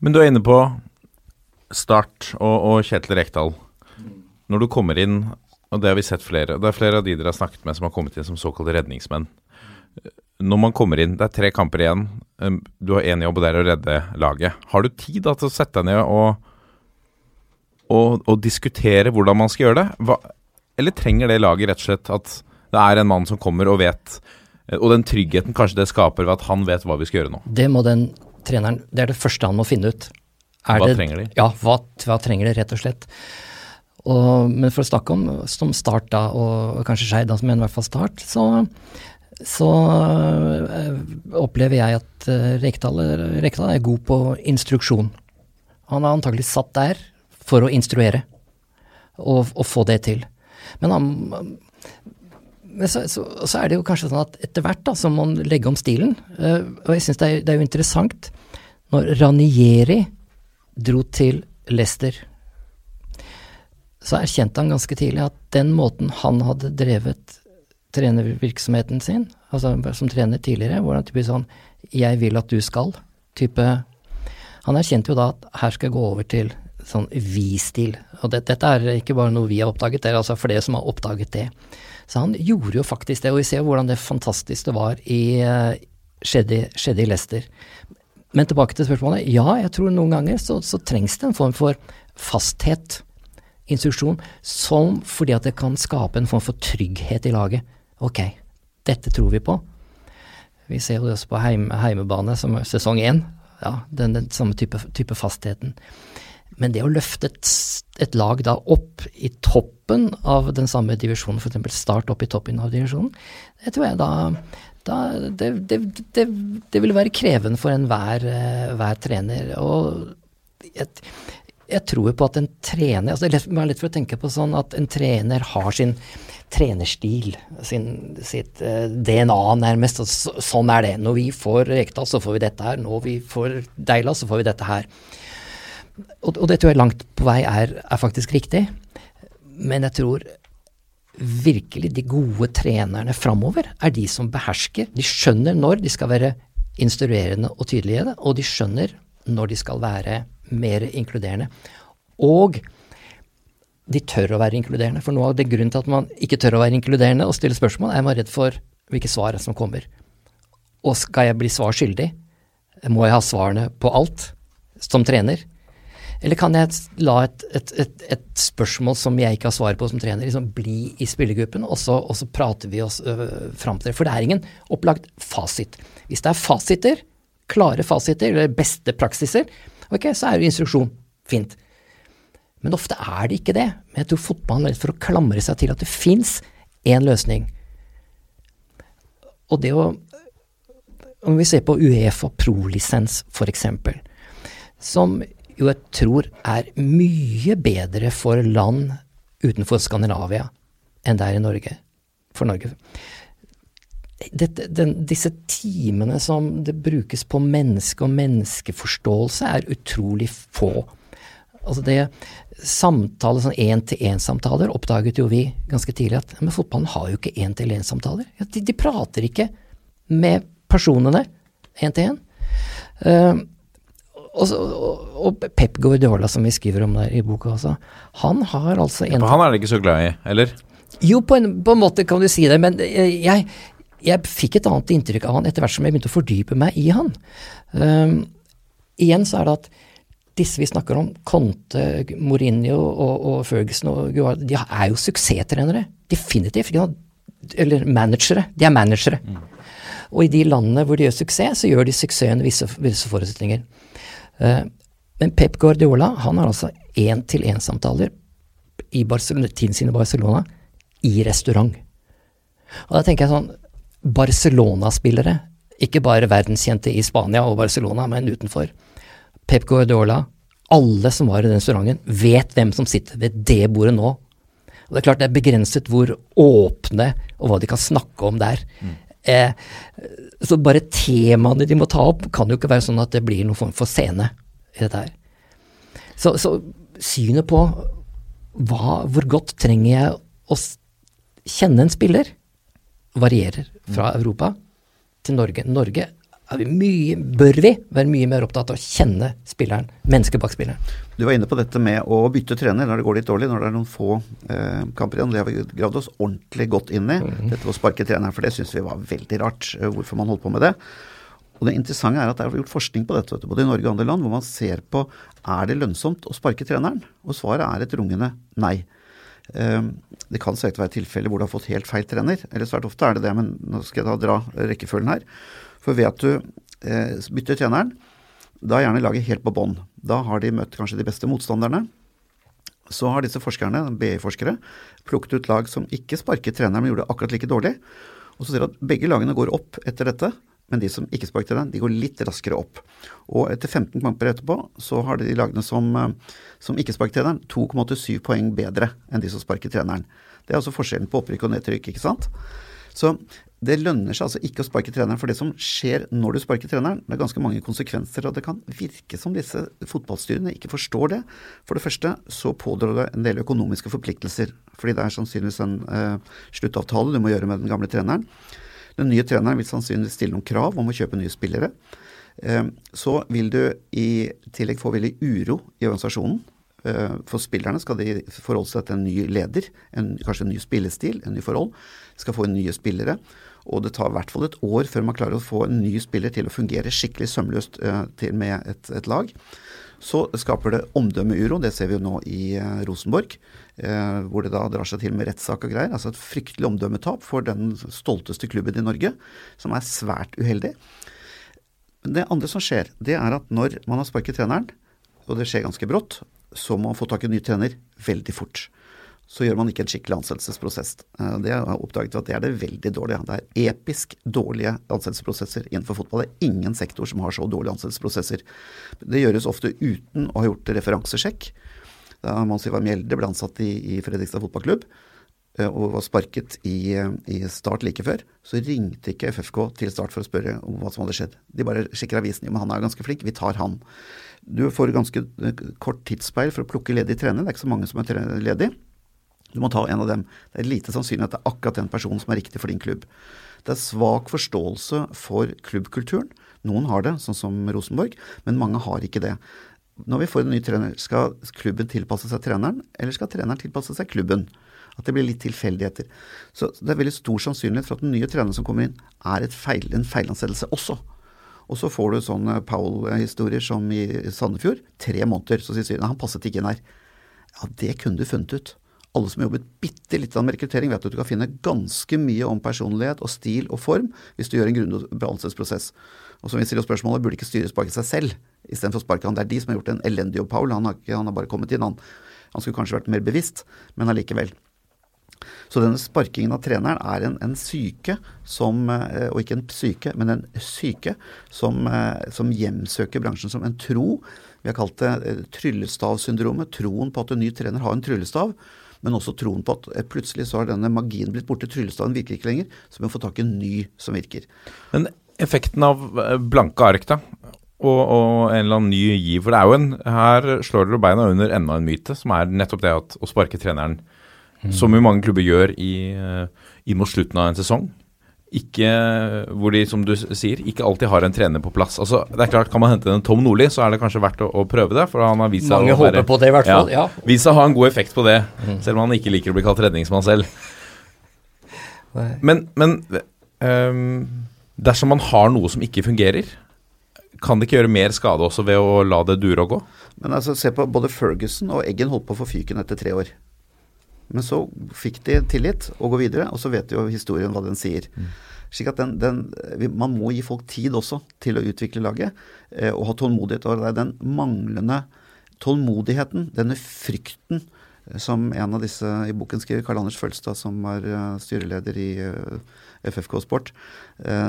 Men du er inne på Start og, og Kjetil Rekdal. Når du kommer inn, og det har vi sett flere, det er flere av de dere har snakket med som har kommet inn som såkalte redningsmenn. Når man kommer inn, det er tre kamper igjen, du har én jobb, og det er å redde laget. Har du tid da, til å sette deg ned og, og, og diskutere hvordan man skal gjøre det? Hva, eller trenger det laget rett og slett at det er en mann som kommer og vet, og den tryggheten kanskje det skaper ved at han vet hva vi skal gjøre nå? Det må den treneren Det er det første han må finne ut. Er Hva det, trenger de? Ja, hva, hva trenger de, rett og slett. Og, men for å snakke om som Start, da, og kanskje Skeid, men i hvert fall Start, så, så øh, opplever jeg at øh, Rekdal, er god på instruksjon. Han er antagelig satt der for å instruere, og, og få det til. Men han så, så, så er det jo kanskje sånn at etter hvert da, så må man legge om stilen. Eh, og jeg syns det, det er jo interessant når Ranieri dro til Leicester, så erkjente han ganske tidlig at den måten han hadde drevet trenervirksomheten sin, altså som trener tidligere, hvor han typisk sånn 'jeg vil at du skal', type Han erkjente jo da at her skal jeg gå over til sånn vi-stil. Og det, dette er ikke bare noe vi har oppdaget, det er altså flere som har oppdaget det. Så han gjorde jo faktisk det, og vi ser hvordan det fantastisk det var i, eh, skjedde, skjedde i Leicester. Men tilbake til spørsmålet. Ja, jeg tror noen ganger så, så trengs det en form for fasthet, instruksjon, som fordi at det kan skape en form for trygghet i laget. Ok, dette tror vi på. Vi ser jo også på heim, heimebane som er sesong én. Ja, den, den samme type, type fastheten. Men det å løfte et, et lag da opp i toppen av den samme divisjonen, f.eks. Start opp i toppen av divisjonen, det tror jeg da, da det, det, det, det vil være krevende for enhver eh, hver trener. Og jeg, jeg tror på at en trener altså Det er lett, for å tenke på sånn at en trener har sin trenerstil, sin, sitt eh, DNA nærmest. så, sånn er det. Når vi får Rekdal, så får vi dette her. Når vi får Deila, så får vi dette her. Og, og det tror jeg langt på vei er, er faktisk riktig. Men jeg tror virkelig de gode trenerne framover er de som behersker. De skjønner når de skal være instruerende og tydelige, og de skjønner når de skal være mer inkluderende. Og de tør å være inkluderende. For noe av det grunnen til at man ikke tør å være inkluderende og stille spørsmål, er man redd for hvilke svar som kommer. Og skal jeg bli svar skyldig? Må jeg ha svarene på alt som trener? Eller kan jeg la et, et, et, et spørsmål som jeg ikke har svar på som trener, liksom bli i spillergruppen, og og så prater vi oss øh, fram til det. For det er ingen opplagt fasit. Hvis det er fasiter, klare fasiter, eller beste praksiser, ok, så er jo instruksjon fint. Men ofte er det ikke det. Men jeg tror fotballen er redd for å klamre seg til at det fins én løsning. Og det å Om vi ser på Uefa pro-lisens, f.eks., som jo jeg tror er mye bedre for land utenfor Skandinavia enn det er i Norge. For Norge. Dette, den, disse timene som det brukes på menneske og menneskeforståelse, er utrolig få. Altså det samtale, sånn én-til-én-samtaler, oppdaget jo vi ganske tidlig at men fotballen har jo ikke én-til-én-samtaler. Ja, de, de prater ikke med personene én til én. Uh, og, og, og Pep Guardiola, som vi skriver om der i boka også, han har altså en For han er det ikke så glad i, eller? jo, på en, på en måte kan du si det, men jeg, jeg fikk et annet inntrykk av han etter hvert som jeg begynte å fordype meg i han. Um, igjen så er det at disse vi snakker om, Conte, Mourinho og, og Ferguson og Guard, de er jo suksesstrenere. Definitivt. Eller managere. De er managere. Og i de landene hvor de gjør suksess, så gjør de suksess under visse, visse forutsetninger. Uh, men Pep Guardiola han har altså én-til-én-samtaler i Barcelona, tiden sin i Barcelona i restaurant. Og da tenker jeg sånn Barcelona-spillere, ikke bare verdenskjente i Spania og Barcelona, men utenfor. Pep Guardiola, alle som var i den restauranten, vet hvem som sitter ved det bordet nå. Og det er klart det er begrenset hvor åpne og hva de kan snakke om der. Eh, så bare temaene de må ta opp, kan jo ikke være sånn at det blir noen form for scene i dette her. Så, så synet på hva, hvor godt trenger jeg å kjenne en spiller, varierer fra Europa til Norge. Norge er vi mye, bør vi være mye mer opptatt av å kjenne spilleren, mennesket bak spilleren. Du var inne på dette med å bytte trener når det går litt dårlig, når det er noen få eh, kamper igjen. Det har vi gravd oss ordentlig godt inn i. Dette å sparke treneren, for det syns vi var veldig rart. eh, hvorfor man holdt på med det. Og Det interessante er at det er gjort forskning på dette, både i Norge og andre land, hvor man ser på er det lønnsomt å sparke treneren. Og svaret er et rungende nei. Eh, Det kan selvsagt være tilfeller hvor du har fått helt feil trener, eller svært ofte er det det, men nå skal jeg da dra rekkefølgen her. For ved at du eh, bytter treneren, da er gjerne laget helt på bånn. Da har de møtt kanskje de beste motstanderne. Så har disse forskerne, BI-forskere, plukket ut lag som ikke sparket treneren, men gjorde det akkurat like dårlig. Og så ser du at begge lagene går opp etter dette, men de som ikke sparket treneren, de går litt raskere opp. Og etter 15 kamper etterpå, så har de lagene som, eh, som ikke sparket treneren, 2,87 poeng bedre enn de som sparket treneren. Det er altså forskjellen på opprykk og nedtrykk, ikke sant? Så det lønner seg altså ikke å sparke treneren, for det som skjer når du sparker treneren, det er ganske mange konsekvenser, og det kan virke som disse fotballstyrene ikke forstår det. For det første så pådrar det en del økonomiske forpliktelser, fordi det er sannsynligvis en eh, sluttavtale du må gjøre med den gamle treneren. Den nye treneren vil sannsynligvis stille noen krav om å kjøpe nye spillere. Eh, Så vil du i tillegg få veldig uro i organisasjonen. Eh, For spillerne skal de forholde seg til en ny leder, en, kanskje en ny spillestil, en ny forhold. De skal få inn nye spillere. Og det tar i hvert fall et år før man klarer å få en ny spiller til å fungere skikkelig sømløst eh, med et, et lag. Så skaper det omdømmeuro, det ser vi jo nå i eh, Rosenborg. Eh, hvor det da drar seg til med rettssak og greier. Altså et fryktelig omdømmetap for den stolteste klubben i Norge, som er svært uheldig. Det andre som skjer, det er at når man har sparket treneren, og det skjer ganske brått, så må man få tak i en ny trener veldig fort. Så gjør man ikke en skikkelig ansettelsesprosess. Eh, Det har oppdaget at det er det veldig dårlige. Det er episk dårlige ansettelsesprosesser innenfor fotball. Det er ingen sektor som har så dårlige ansettelsesprosesser. Det gjøres ofte uten å ha gjort referansesjekk. Da Mons Ivar Mjelde ble ansatt i, i Fredrikstad fotballklubb eh, og var sparket i, i Start like før, så ringte ikke FFK til Start for å spørre om hva som hadde skjedd. De bare sjekker avisen. Jo, men han er ganske flink, vi tar han. Du får ganske eh, kort tidsspeil for å plukke ledig trener. Det er ikke så mange som er ledig. Du må ta en av dem. Det er lite sannsynlig at det er akkurat den personen som er riktig for din klubb. Det er svak forståelse for klubbkulturen. Noen har det, sånn som Rosenborg, men mange har ikke det. Når vi får en ny trener, skal klubben tilpasse seg treneren, eller skal treneren tilpasse seg klubben? At det blir litt tilfeldigheter. Så det er veldig stor sannsynlighet for at den nye treneren som kommer inn, er feil, en feilansettelse også. Og så får du sånne Paul-historier som i Sandefjord. Tre måneder. Så sier styrene han passet ikke inn her. Ja, det kunne du funnet ut. Alle som har jobbet bitte litt med rekruttering, vet at du kan finne ganske mye om personlighet og stil og form hvis du gjør en grundig ansettelsesprosess. Og som vi stiller spørsmålet, burde ikke styret sparke seg selv istedenfor å sparke han? Det er de som har gjort en elendig jobb, Paul. Han har, ikke, han har bare kommet inn. Han, han skulle kanskje vært mer bevisst, men allikevel. Så denne sparkingen av treneren er en, en syke som eh, Og ikke en syke, men en syke som, eh, som hjemsøker bransjen som en tro. Vi har kalt det eh, tryllestavsyndromet. Troen på at en ny trener har en tryllestav. Men også troen på at eh, plutselig så har denne magien blitt borte. Tryllestaven virker ikke lenger. Så vi må få tak i en ny som virker. Men effekten av eh, blanke ark, da? Og, og en eller annen ny giv. For det er jo en Her slår dere beina under enda en myte, som er nettopp det at å sparke treneren, som jo mange klubber gjør i, eh, inn mot slutten av en sesong. Ikke hvor de, som du sier, ikke alltid har en trener på plass. Altså, det er klart, Kan man hente en Tom Nordli, så er det kanskje verdt å, å prøve det. For han har vist seg Mange å være, håper på det i hvert fall, ja. Vist seg å ha en god effekt på det, selv om han ikke liker å bli kalt redningsmann selv. Nei. Men, men um, dersom man har noe som ikke fungerer, kan det ikke gjøre mer skade også ved å la det dure og gå? Men altså, se på både Ferguson og Eggen holdt på å få fyken etter tre år. Men så fikk de tillit og gå videre, og så vet jo historien hva den sier. Slik at den, den, Man må gi folk tid også til å utvikle laget, eh, og ha tålmodighet. Og det er den manglende tålmodigheten, denne frykten, eh, som en av disse i boken skriver, Karl Anders Følstad, som var eh, styreleder i FFK Sport,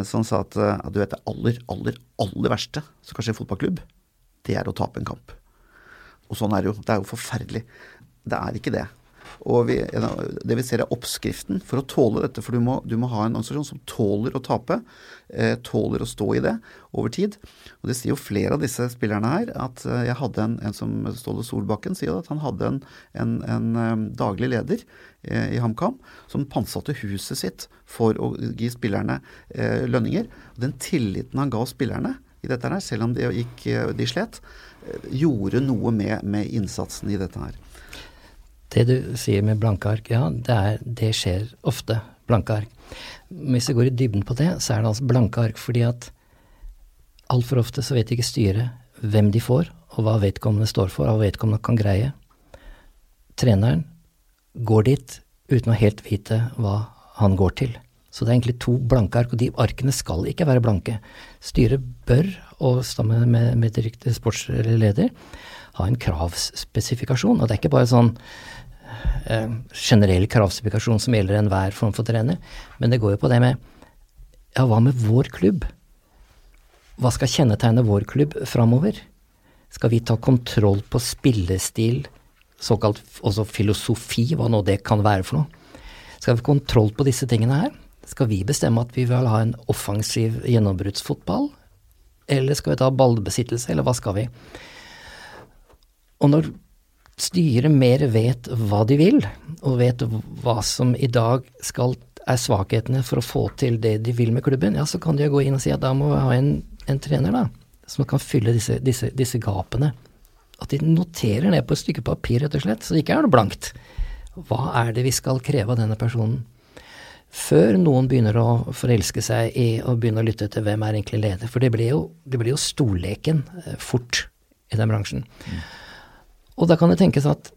som sa at, at du vet det aller, aller, aller verste som kan skje i fotballklubb, det er å tape en kamp. Og sånn er det jo. Det er jo forferdelig. Det er ikke det. Og vi, det vi ser er oppskriften for å tåle dette, for du må, du må ha en organisasjon som tåler å tape, eh, tåler å stå i det over tid. Og det sier jo flere av disse spillerne her, at eh, jeg hadde en, en som Ståle Solbakken sier at han hadde en, en, en eh, daglig leder eh, i HamKam som pantsatte huset sitt for å gi spillerne eh, lønninger. Og den tilliten han ga spillerne i dette her, selv om de, gikk, eh, de slet, gjorde noe med, med innsatsen i dette her. Det du sier med blanke ark, ja, det, er, det skjer ofte. Blanke ark. Hvis vi går i dybden på det, så er det altså blanke ark fordi at altfor ofte så vet ikke styret hvem de får, og hva vedkommende står for, og hva vedkommende kan greie. Treneren går dit uten å helt vite hva han går til. Så det er egentlig to blanke ark, og de arkene skal ikke være blanke. Styret bør, og sammen med, med direkte sportsleder, ha en kravsspesifikasjon. Og det er ikke bare sånn eh, generell kravspesifikasjon som gjelder enhver form for trener, men det går jo på det med ja, hva med vår klubb? Hva skal kjennetegne vår klubb framover? Skal vi ta kontroll på spillestil, såkalt også filosofi, hva nå det kan være for noe? Skal vi ha kontroll på disse tingene her? Skal vi bestemme at vi vil ha en offensiv gjennombruddsfotball? Eller skal vi ta ballbesittelse, eller hva skal vi? Og når styret mer vet hva de vil, og vet hva som i dag skal, er svakhetene for å få til det de vil med klubben, ja, så kan de jo gå inn og si at da må vi ha en, en trener da, som kan fylle disse, disse, disse gapene. At de noterer ned på et stykke papir, rett og slett, så det ikke er noe blankt. Hva er det vi skal kreve av denne personen? Før noen begynner å forelske seg i å begynne å lytte til hvem er egentlig leder. For det blir jo, jo storleken eh, fort i den bransjen. Og da kan det tenkes at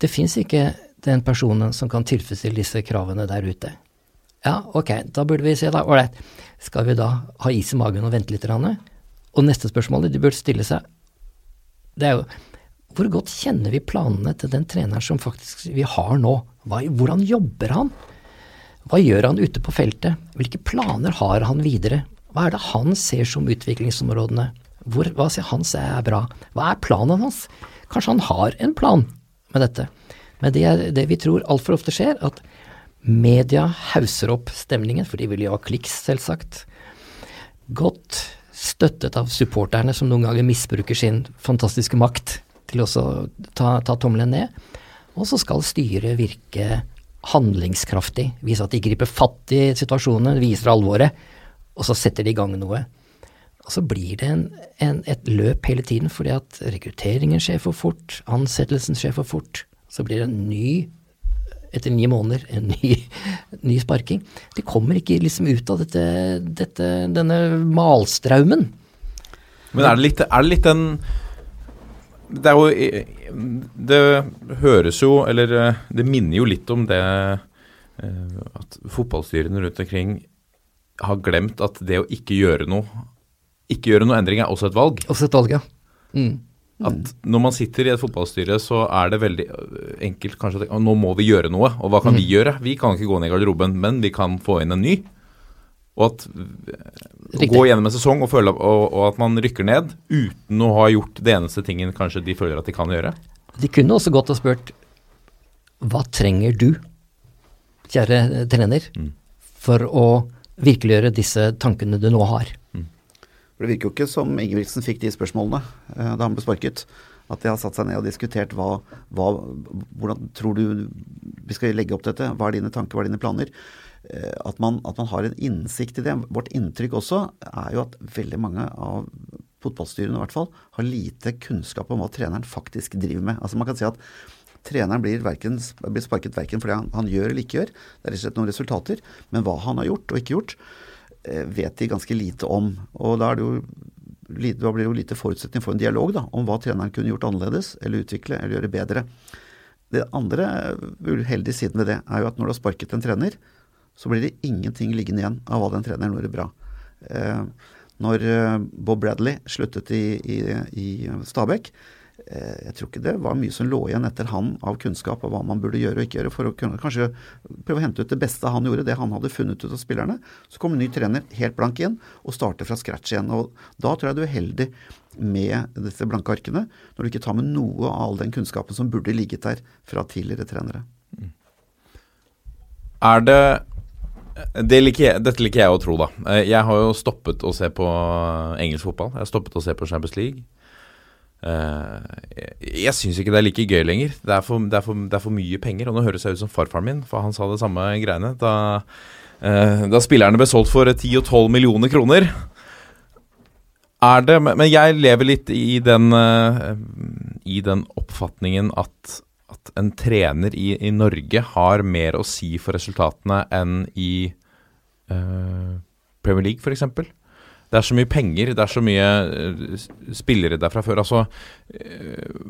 det fins ikke den personen som kan tilfredsstille disse kravene der ute. Ja, ok, da burde vi se da, ålreit, skal vi da ha is i magen og vente litt? Og neste spørsmål de burde stille seg, det er jo hvor godt kjenner vi planene til den treneren som faktisk vi har nå? Hva, hvordan jobber han? Hva gjør han ute på feltet? Hvilke planer har han videre? Hva er det han ser som utviklingsområdene? Hvor, hva ser han ser er bra? Hva er planen hans? Kanskje han har en plan med dette. Men det er det vi tror altfor ofte skjer, at media hauser opp stemningen, for de vil jo ha kliks, selvsagt. Godt støttet av supporterne, som noen ganger misbruker sin fantastiske makt til også å ta, ta tommelen ned. Og så skal styret virke handlingskraftig, vise at de griper fatt i situasjonen, viser alvoret, og så setter de i gang noe. Og så blir det en, en, et løp hele tiden, fordi at rekrutteringen skjer for fort, ansettelsen skjer for fort. Så blir det en ny, etter ni måneder, en ny, ny sparking. De kommer ikke liksom ut av dette, dette, denne malstraumen. Men er det litt, er det litt den Det er jo Det høres jo, eller det minner jo litt om det eh, at fotballstyrene rundt omkring har glemt at det å ikke gjøre noe ikke gjøre noe endring er også et valg. Også et valg, ja. Mm. At når man sitter i et fotballstyre, så er det veldig øh, enkelt kanskje å tenke nå må vi gjøre noe. Og hva kan vi gjøre? Vi kan ikke gå ned i garderoben, men vi kan få inn en ny. Og at å gå gjennom en sesong og, føle, og, og, at man rykker ned uten å ha gjort det eneste tingen kanskje de føler at de kan gjøre. De kunne også godt ha spurt hva trenger du, kjære trener, mm. for å virkeliggjøre disse tankene du nå har? For Det virker jo ikke som Ingebrigtsen fikk de spørsmålene eh, da han ble sparket. At de har satt seg ned og diskutert hva, hva, hvordan tror du vi skal legge opp dette. Hva er dine tanker, hva er dine planer? Eh, at, man, at man har en innsikt i det. Vårt inntrykk også er jo at veldig mange av fotballstyrene i hvert fall har lite kunnskap om hva treneren faktisk driver med. Altså Man kan si at treneren blir, verken, blir sparket verken fordi han, han, gjør eller ikke gjør. Det er rett og slett noen resultater. Men hva han har gjort og ikke gjort, vet de ganske lite om. Og da, det jo, da blir det jo lite forutsetning for en dialog da, om hva treneren kunne gjort annerledes, eller utvikle, eller gjøre bedre. Det andre uheldige siden ved det er jo at når du har sparket en trener, så blir det ingenting liggende igjen av hva den treneren gjorde bra. Eh, når eh, Bob Bradley sluttet i, i, i Stabæk, Eh, jeg tror ikke det var mye som lå igjen etter han av kunnskap av hva man burde gjøre og ikke gjøre, for å kunne kanskje prøve å hente ut det beste han gjorde, det han hadde funnet ut av spillerne. Så kommer en ny trener helt blank igjen og starter fra scratch igjen. og Da tror jeg du er heldig med disse blanke arkene, når du ikke tar med noe av all den kunnskapen som burde ligget der fra tidligere trenere. Er det det liker jeg, dette liker jeg å tro, da. Eh, jeg har jo stoppet å se på engelsk fotball. Jeg har stoppet å se på Champions League. Uh, jeg syns ikke det er like gøy lenger. Det er, for, det, er for, det er, for, mye penger. Og nå høres jeg ut som farfaren min, for han sa det samme greiene. Da, uh, da spillerne ble solgt for 10 og 12 millioner kroner. Er det Men jeg lever litt i den, uh, i den oppfatningen at, at en trener i, i, Norge har mer å si for resultatene enn i Premier League, f.eks. Det er så mye penger, det er så mye uh, spillere der fra før. Altså, uh,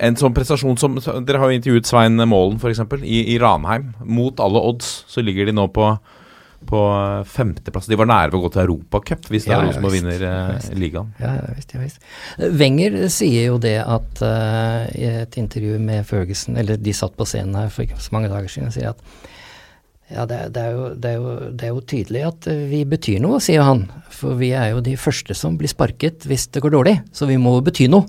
en sånn prestasjon som Dere har jo intervjuet Svein Målen, f.eks., i, i Ranheim. Mot alle odds så ligger de nå på, på femteplass. De var nære ved å gå til Europacup hvis det ja, er Rosenborg vinner uh, ligaen. Ja, visst, ja, visst. Wenger sier jo det at i et intervju med Ferguson, eller de satt på scenen her for ikke så mange dager siden, sier at ja, det, det, er jo, det, er jo, det, er jo, tydelig at vi betyr noe, sier han. For vi er jo de første som blir sparket hvis det går dårlig, så vi må bety noe.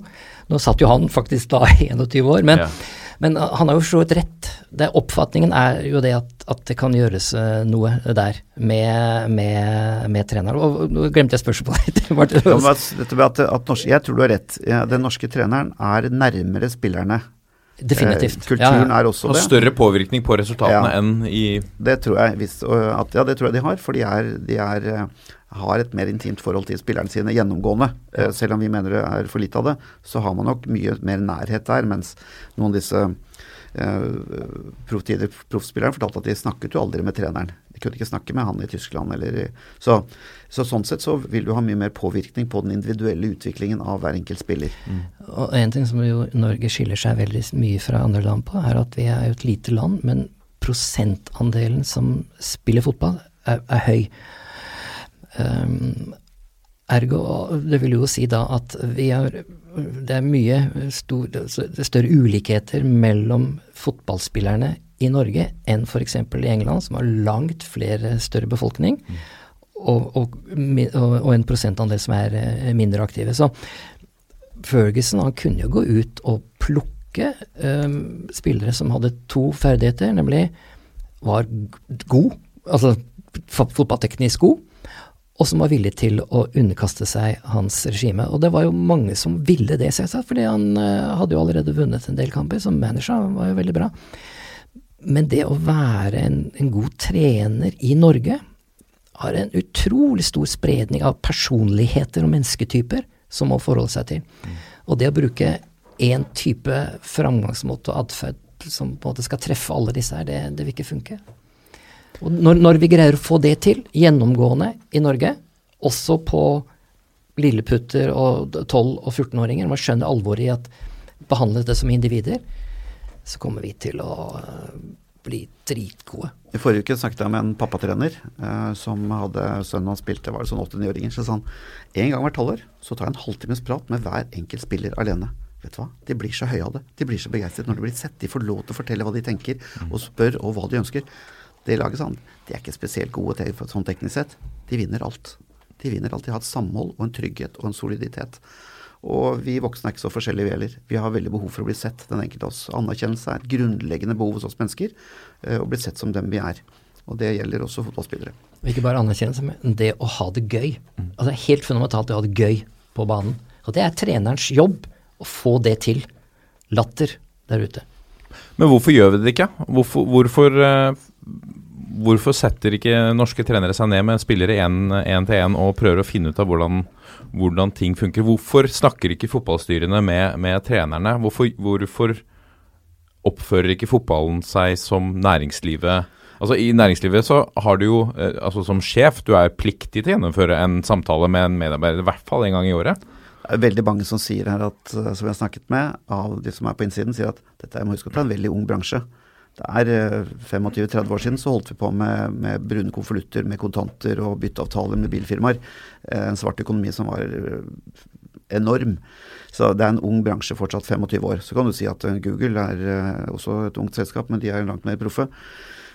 Nå satt jo han faktisk da 21 år, men, ja. men han har jo så vidt rett. Det, oppfatningen er jo det at, at, det kan gjøres uh, noe der med, med, med treneren. Og nå glemte jeg spørsmålet. ja, at, at, jeg tror du har rett. Den norske treneren er nærmere spillerne Definitivt. Eh, kulturen ja, ja. er også det. Har større påvirkning på resultatene ja. enn i Det tror jeg visst, at, ja, det tror jeg de har. For de, er, de er, eh, har et mer intimt forhold til spillerne sine gjennomgående. Ja. selv om vi mener det er for lite av det, så har man nok mye mer nærhet der. Mens noen av disse eh, proffspillerne fortalte at de snakket jo aldri med treneren. Kunne ikke snakke med han i Tyskland eller så, så, sånn sett så vil du ha mye mer påvirkning på den individuelle utviklingen av hver enkelt spiller. Mm. Og En ting som jo Norge skiller seg veldig mye fra andre land på, er at vi er jo et lite land, men prosentandelen som spiller fotball, er, er høy. Um, Ergo, det vil jo si da at vi har Det er mye stor, er større ulikheter mellom fotballspillerne i Norge enn f.eks. i England, som har langt flere større befolkning, og, og, og en prosentandel som er eh, mindre aktive. Så Ferguson han kunne jo gå ut og plukke um, spillere som hadde to ferdigheter, nemlig var god, altså fotballteknisk god, og som var villig til å underkaste seg hans regime. Og det var jo mange som ville det, selvsagt, fordi han uh, hadde jo allerede vunnet en del kamper. Som manager var jo veldig bra. Men det å være en, en, god trener i Norge har en utrolig stor spredning av personligheter og mennesketyper som må forholde seg til. Mm. Og det å bruke én type framgangsmåte og atferd som på en måte skal treffe alle disse her, det, det vil ikke funke. Og når, når, vi greier å få det til, gjennomgående i Norge, også på lilleputter og 12- og 14-åringer, man skjønner alvoret i at behandle det som individer, så kommer vi til å eh, bli dritgode. I forrige uke snakket jeg med en pappatrener eh, som hadde sønnen hans spilte, var det sånn 8-9-åringer. Så sa han en gang hvert halvår så tar jeg en halvtimes prat med hver enkelt spiller alene. Vet du hva? De blir så høye av det. De blir så begeistret når de blir sett. De får lov til å fortelle hva de tenker, og spør og hva de ønsker det laget sånn, de er ikke spesielt gode til, sånn teknisk sett. De vinner alt. De vinner alt. De har et samhold og en trygghet og en soliditet. Og vi voksne er ikke så forskjellige, vi heller. Vi har veldig behov for å bli sett, den enkelte av oss. Anerkjennelse er et grunnleggende behov hos oss mennesker, eh, å bli sett som dem vi er. Og det gjelder også fotballspillere. Ikke bare anerkjennelse, men det å ha det gøy. Altså det er helt fundamentalt å ha det gøy på banen. Og det er trenerens jobb å få det til. Latter der ute. Men hvorfor gjør vi det ikke? Hvorfor, hvorfor uh hvorfor setter ikke norske trenere seg ned med spillere én til én og prøver å finne ut av hvordan, hvordan, ting funker? Hvorfor snakker ikke fotballstyrene med, med trenerne? Hvorfor, hvorfor, oppfører ikke fotballen seg som næringslivet? Altså I næringslivet så har du jo, eh, altså som sjef, du er pliktig til å gjennomføre en samtale med en medarbeider i hvert fall en gang i året. Det er veldig mange som sier her at, eh, som jeg har snakket med, av de som er på innsiden, sier at dette er, må huske, en veldig ung bransje. Det er 25-30 eh, år siden så holdt vi på med, med brune konvolutter med kontanter og bytteavtaler med bilfirmaer. Eh, en svart økonomi som var eh, enorm. Så det er en ung bransje fortsatt, 25 år. Så kan du si at Google er også et ungt selskap, men de er langt mer proffe.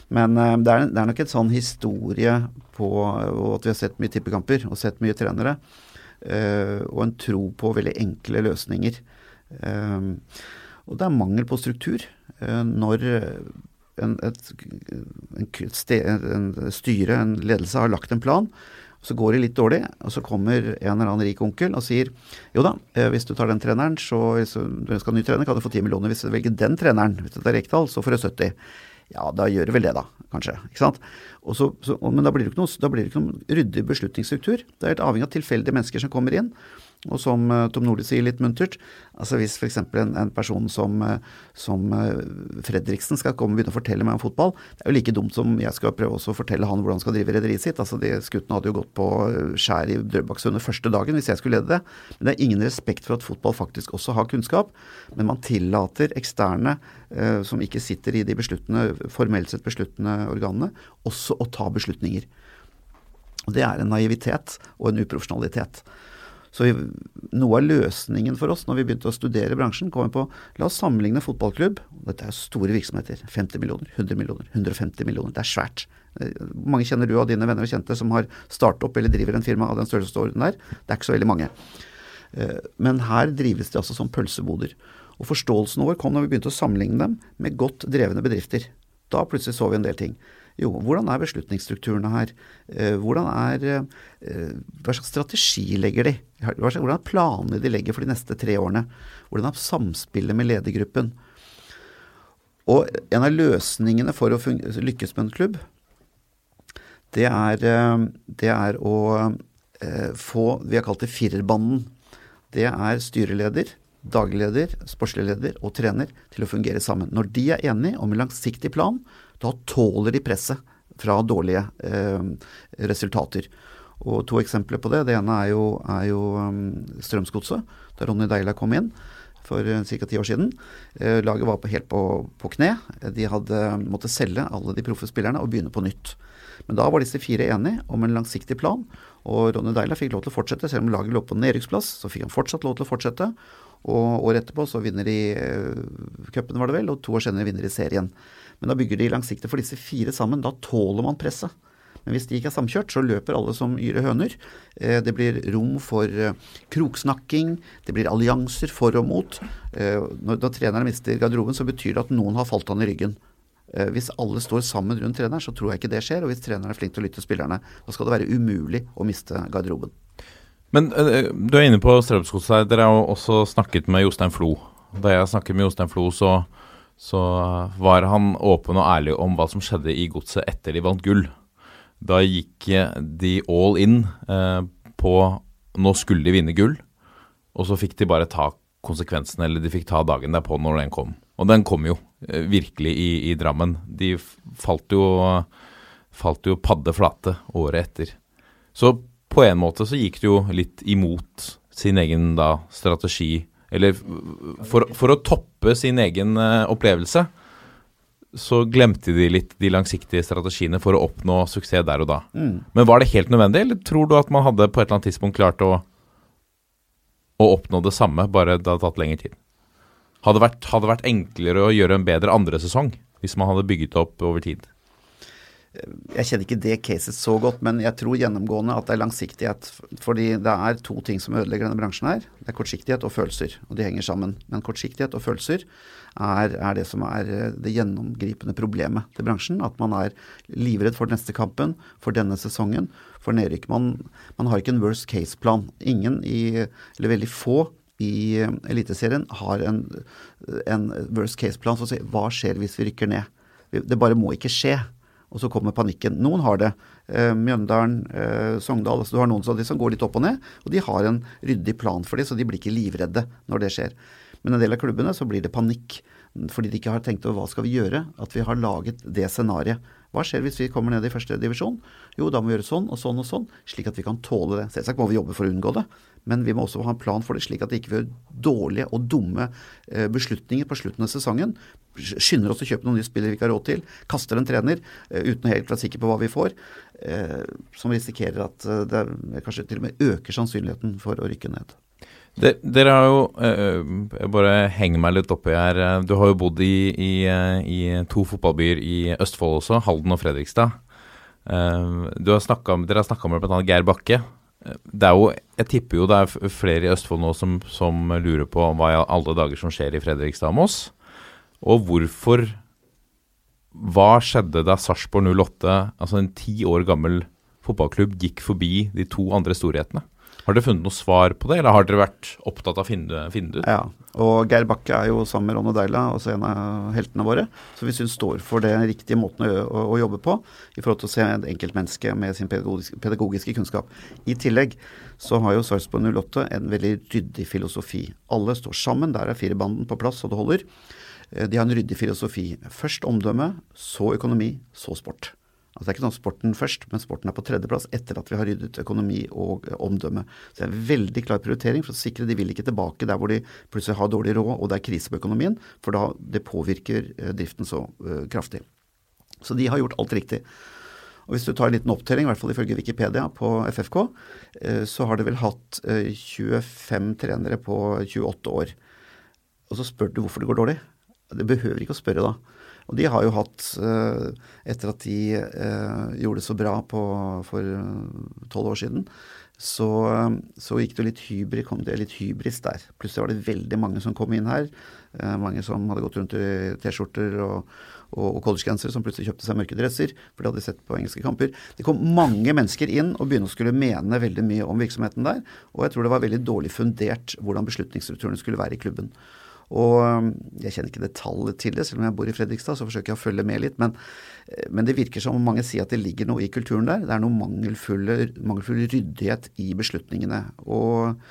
Men det er, det er nok en sånn historie på at vi har sett mye tippekamper og sett mye trenere. og en tro på veldig enkle løsninger. og det er mangel på struktur. Eh, når en, et, en, sted, en, styre, en ledelse, har lagt en plan, så går det litt dårlig, og så kommer en eller annen rik onkel og sier jo da, eh, hvis du tar den treneren, så hvis du skal ha ny trener, kan du få 10 millioner. Hvis du velger den treneren, hvis det er Rekdal, så får du 70. Ja, da gjør du vel det, da, kanskje. ikke sant? Så, så, men da blir det ikke noe, ryddig beslutningsstruktur. Det er helt avhengig av tilfeldige mennesker som kommer inn. Og som uh, Tom Nordli sier litt muntert, altså hvis f.eks. En, en person som, uh, som uh, Fredriksen skal komme og begynne å fortelle meg om fotball, det er jo like dumt som jeg skal prøve å fortelle han hvordan han skal drive rederiet sitt. Altså de Skuttene hadde jo gått på skjær i Drøbaksundet første dagen hvis jeg skulle lede det. Men det er ingen respekt for at fotball faktisk også har kunnskap. Men man tillater eksterne som ikke sitter i de formelt sett besluttende organene, også å ta beslutninger. Og Det er en naivitet og en uprofesjonalitet. Så vi, noe av løsningen for oss når vi begynte å studere bransjen, kom på la oss sammenligne fotballklubb. Dette er store virksomheter. 50 millioner, 100 millioner, 150 millioner. Det er svært. Eh, mange kjenner du av dine venner og kjente som har startet opp eller driver en firma av den størrelsesorden der? Det er ikke så veldig mange. Eh, men her drives de altså som pølseboder. Og forståelsen vår kom når vi begynte å sammenligne dem med godt drevne bedrifter. Da plutselig så vi en del ting. Jo, hvordan er beslutningsstrukturene her? Eh, hvordan er, eh, hva slags strategi legger de? Hvordan er planene de legger for de neste tre årene? Hvordan er samspillet med ledergruppen? Og en av løsningene for å lykkes med en klubb, det er, eh, det er å få Vi har kalt det firerbanden. Det er styreleder, daglig leder, sportslig leder og trener til å fungere sammen. Når de er enige om en langsiktig plan, da tåler de presset fra dårlige eh, resultater. Og To eksempler på det. Det ene er jo, er jo um, Strømsgodset, da Ronny Deila kom inn. for ca. ti år siden. Eh, laget var på, helt på, på kne. De hadde måttet selge alle de proffe spillerne og begynne på nytt. Men da var disse fire enige om en langsiktig plan, og Ronny Deila fikk lov til å fortsette. Selv om laget lå på nedrykksplass, så fikk han fortsatt lov til å fortsette. Og året etterpå så vinner de uh, cupen, var det vel, og to år senere vinner de serien. Men da bygger de langsiktig for disse fire sammen. Da tåler man presset. Men hvis de ikke er samkjørt, så løper alle som yre høner. Eh, det blir rom for eh, kroksnakking, det blir allianser for og mot. Eh, når, treneren mister garderoben, så betyr det at noen har falt han i ryggen. Hvis alle står sammen rundt treneren, så tror jeg ikke det skjer. Og hvis treneren er flink til å lytte til spillerne, da skal det være umulig å miste garderoben. Men du er inne på Strømsgodset. Dere har også snakket med Jostein Flo. Da jeg snakket med Jostein Flo, så, så var han åpen og ærlig om hva som skjedde i godset etter de vant gull. Da gikk de all in eh, på Nå skulle de vinne gull, og så fikk de bare ta konsekvensene, eller de fikk ta dagen derpå når den kom. Og den kom jo eh, virkelig i, i, Drammen. De falt jo, falt jo padde flate året etter. Så på en måte så gikk det jo litt imot sin egen da strategi, eller for, for å toppe sin egen uh, opplevelse så glemte de litt de langsiktige strategiene for å oppnå suksess der og da. Mm. Men var det helt nødvendig, eller tror du at man hadde på et eller annet tidspunkt klart å, å oppnå det samme, bare det hadde tatt lengre tid? Hadde det vært, vært enklere å gjøre en bedre andre sesong hvis man hadde bygget opp over tid? Jeg kjenner ikke det caset så godt, men jeg tror gjennomgående at det er langsiktighet. Fordi det er to ting som ødelegger denne bransjen her. Det er kortsiktighet og følelser, og de henger sammen. Men kortsiktighet og følelser er, er, det som er eh, det gjennomgripende problemet til bransjen. At man er livredd for den neste kampen, for denne sesongen, for nedrykk. Man, man har ikke en worst case-plan. Ingen i, eller veldig få i eh, Eliteserien har en, en worst case-plan som sier hva skjer hvis vi rykker ned. Det bare må ikke skje. Og så kommer panikken. Noen har det. Eh, Mjøndalen, eh, Sogndal. altså Du har noen av de som går litt opp og ned, og de har en ryddig plan for det, så de blir ikke livredde når det skjer. Men en del av klubbene så blir det panikk fordi de ikke har tenkt over hva skal vi gjøre. At vi har laget det scenarioet. Hva skjer hvis vi kommer ned i første divisjon? Jo, da må vi gjøre sånn og sånn og sånn, slik at vi kan tåle det. Selvsagt må vi jobbe for å unngå det, men vi må også ha en plan for det, slik at vi ikke gjør dårlige og dumme eh, beslutninger på slutten av sesongen. Skynder oss å kjøpe noen nye spillere vi ikke har råd til. Kaster en trener eh, uten å helt være sikker på hva vi får. Eh, som risikerer at det kanskje til og med øker sannsynligheten for å rykke ned. Det, dere har jo Jeg bare henger meg litt oppi her. Du har jo bodd i, i, i to fotballbyer i Østfold også, Halden og Fredrikstad. Har snakket, dere har snakka med bl.a. Geir Bakke. Det er jo, Jeg tipper jo det er flere i Østfold nå som, som lurer på hva i alle dager som skjer i Fredrikstad og Moss. Og hvorfor Hva skjedde da Sarpsborg 08, altså en ti år gammel fotballklubb, gikk forbi de to andre storhetene? Har dere funnet noe svar på det, eller har dere vært opptatt av å finne, det ut? Ja, og Geir Bakke er jo sammen med Ronny Deila også en av heltene våre. Så vi syns står for den riktige måten å, å, jobbe på i forhold til å se et enkeltmenneske med sin pedagogiske, pedagogiske kunnskap. I tillegg så har jo Sarpsborg 08 en veldig ryddig filosofi. Alle står sammen, der er firebanden på plass og det holder. Eh, de har en ryddig filosofi. Først omdømme, så økonomi, så sport. Altså Det er ikke sånn sporten først, men sporten er på tredjeplass etter at vi har ryddet økonomi og omdømme. Så det er en veldig klar prioritering for å sikre de vil ikke tilbake der hvor de plutselig har dårlig råd og det er krise på økonomien, for da det påvirker eh, driften så kraftig. Så de har gjort alt riktig. Og Hvis du tar en liten opptelling, i hvert fall ifølge Wikipedia, på FFK, så har de vel hatt uh, 25 trenere på 28 år. Og så spør du hvorfor det går dårlig. Det behøver ikke å spørre da. Og de har jo hatt, eh, etter at de eh, gjorde det så bra på, for eh, tolv år siden, så, så, gikk det litt hybris, kom det litt hybris der. Plutselig var det veldig mange som kom inn her. mange som hadde gått rundt i T-skjorter og, og, og collegegensere som plutselig kjøpte seg mørke dresser, for de hadde sett på engelske kamper. Det kom mange mennesker inn og begynte å skulle mene veldig mye om virksomheten der. Og jeg tror det var veldig dårlig fundert hvordan beslutningsstrukturene skulle være i klubben. Og um, jeg kjenner ikke detaljet til det, selv om jeg bor i Fredrikstad, så forsøker jeg å følge med litt. Men, eh, men det virker som om mange sier at det ligger noe i kulturen der. Det er noe mangelfull, ryddighet i beslutningene. Og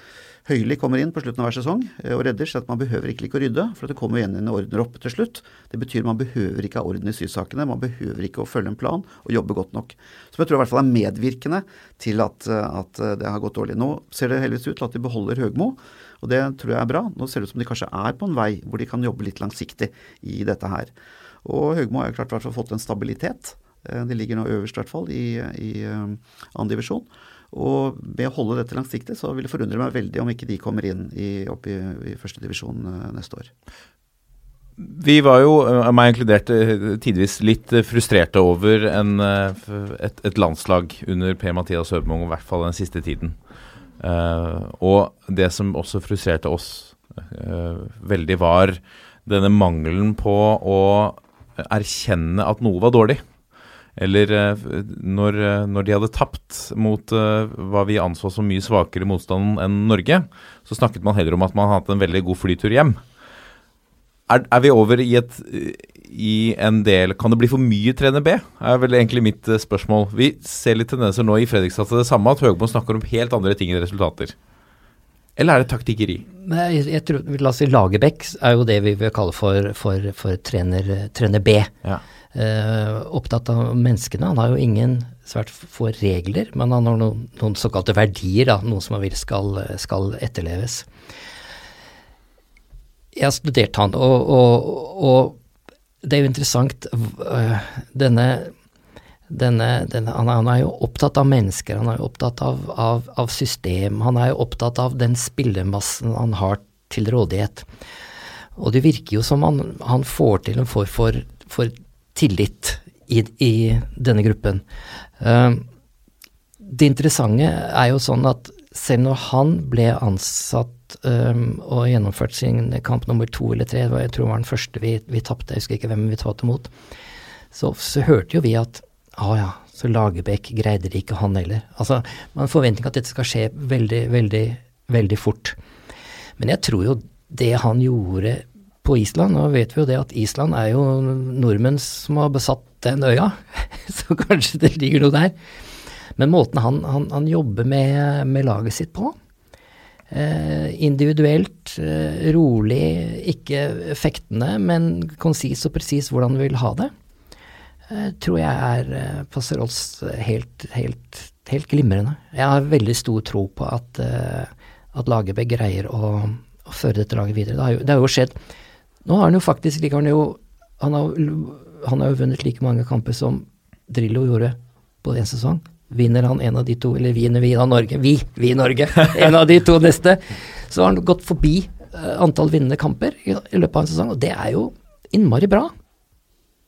Høyli kommer inn på slutten av hver sesong eh, og redder, så at man behøver ikke like å rydde. For at det kommer igjen en ordner opp til slutt. Det betyr man behøver ikke ha orden i sysakene. Man behøver ikke å følge en plan og jobbe godt nok. Som jeg tror i hvert fall er medvirkende til at, eh, at det har gått dårlig. Nå ser det heldigvis ut til at de beholder Høgmo. Og det tror jeg er bra. Nå ser det ut som de kanskje er på en vei hvor de kan jobbe litt langsiktig i dette her. Og Høgmo har klart hvert fått en stabilitet. Eh, de ligger nå øverst i hvert fall i, i annen divisjon. Og ved å holde dette langsiktig, så vil det forundre meg veldig om ikke de kommer inn i, opp i, i førstedivisjon neste år. Vi var jo, meg inkludert, tidvis litt frustrerte over en, et, et, landslag under Per-Mathias Høgmo, i hvert fall den siste tiden. Uh, og det som også frustrerte oss uh, veldig, var denne mangelen på å erkjenne at noe var dårlig. Eller eh, når, eh, når, de hadde tapt mot uh, hva vi anså som mye svakere motstand enn Norge, så snakket man heller om at man hadde hatt en veldig god flytur hjem. Er, er vi over i, et, i en del Kan det bli for mye trener B? er vel egentlig mitt uh, spørsmål. Vi ser litt tendenser nå i Fredrikstad til det samme, at Høgmo snakker om helt andre ting enn resultater. Eller er det taktikkeri? Nei, jeg tror, La oss si Lagerbäck er jo det vi vil kalle for, for, for trener, trener, B. Ja Uh, opptatt av menneskene. Han har jo ingen svært få regler, men han har noen, noen såkalte verdier, da, noe som han vil skal, skal etterleves. Jeg har studert han, og, og, og det er jo interessant øh, denne, denne, denne han, er, han, er, jo opptatt av mennesker, han er jo opptatt av, av, av, system, han er jo opptatt av den spillemassen han har til rådighet. Og det virker jo som han, han får til en form for, for tillit i, i denne gruppen. Uh, det interessante er jo sånn at selv når han ble ansatt um, og gjennomført sin kamp nummer to eller tre, jeg tror det var den første vi, vi tapte, jeg husker ikke hvem vi tatt imot, så, så hørte jo vi at å ja, så Lagerbäck greide det ikke, han heller. Altså, Man har forventning at dette skal skje veldig, veldig, veldig fort. Men jeg tror jo det han gjorde på Island. Nå vet vi jo det at Island er jo nordmenn som har besatt den øya, så kanskje det ligger noe der. Men måten han, han, han jobber med, med, laget sitt på, eh, individuelt, eh, rolig, ikke fektende, men konsis og presis hvordan han vil ha det, eh, tror jeg er eh, passer oss helt, helt, helt, glimrende. Jeg har veldig stor tro på at, eh, at Lagerbäck greier å, å, føre dette laget videre. Det har jo, det har jo skjedd nå har han jo faktisk like, han, jo, han, har, han har jo vunnet like mange kamper som Drillo gjorde på én sesong. Vinner han en av de to, eller vinner vi da Norge, vi, vi i Norge, en av de to neste, så har han gått forbi uh, antall vinnende kamper i, løpet av en sesong, og det er jo innmari bra.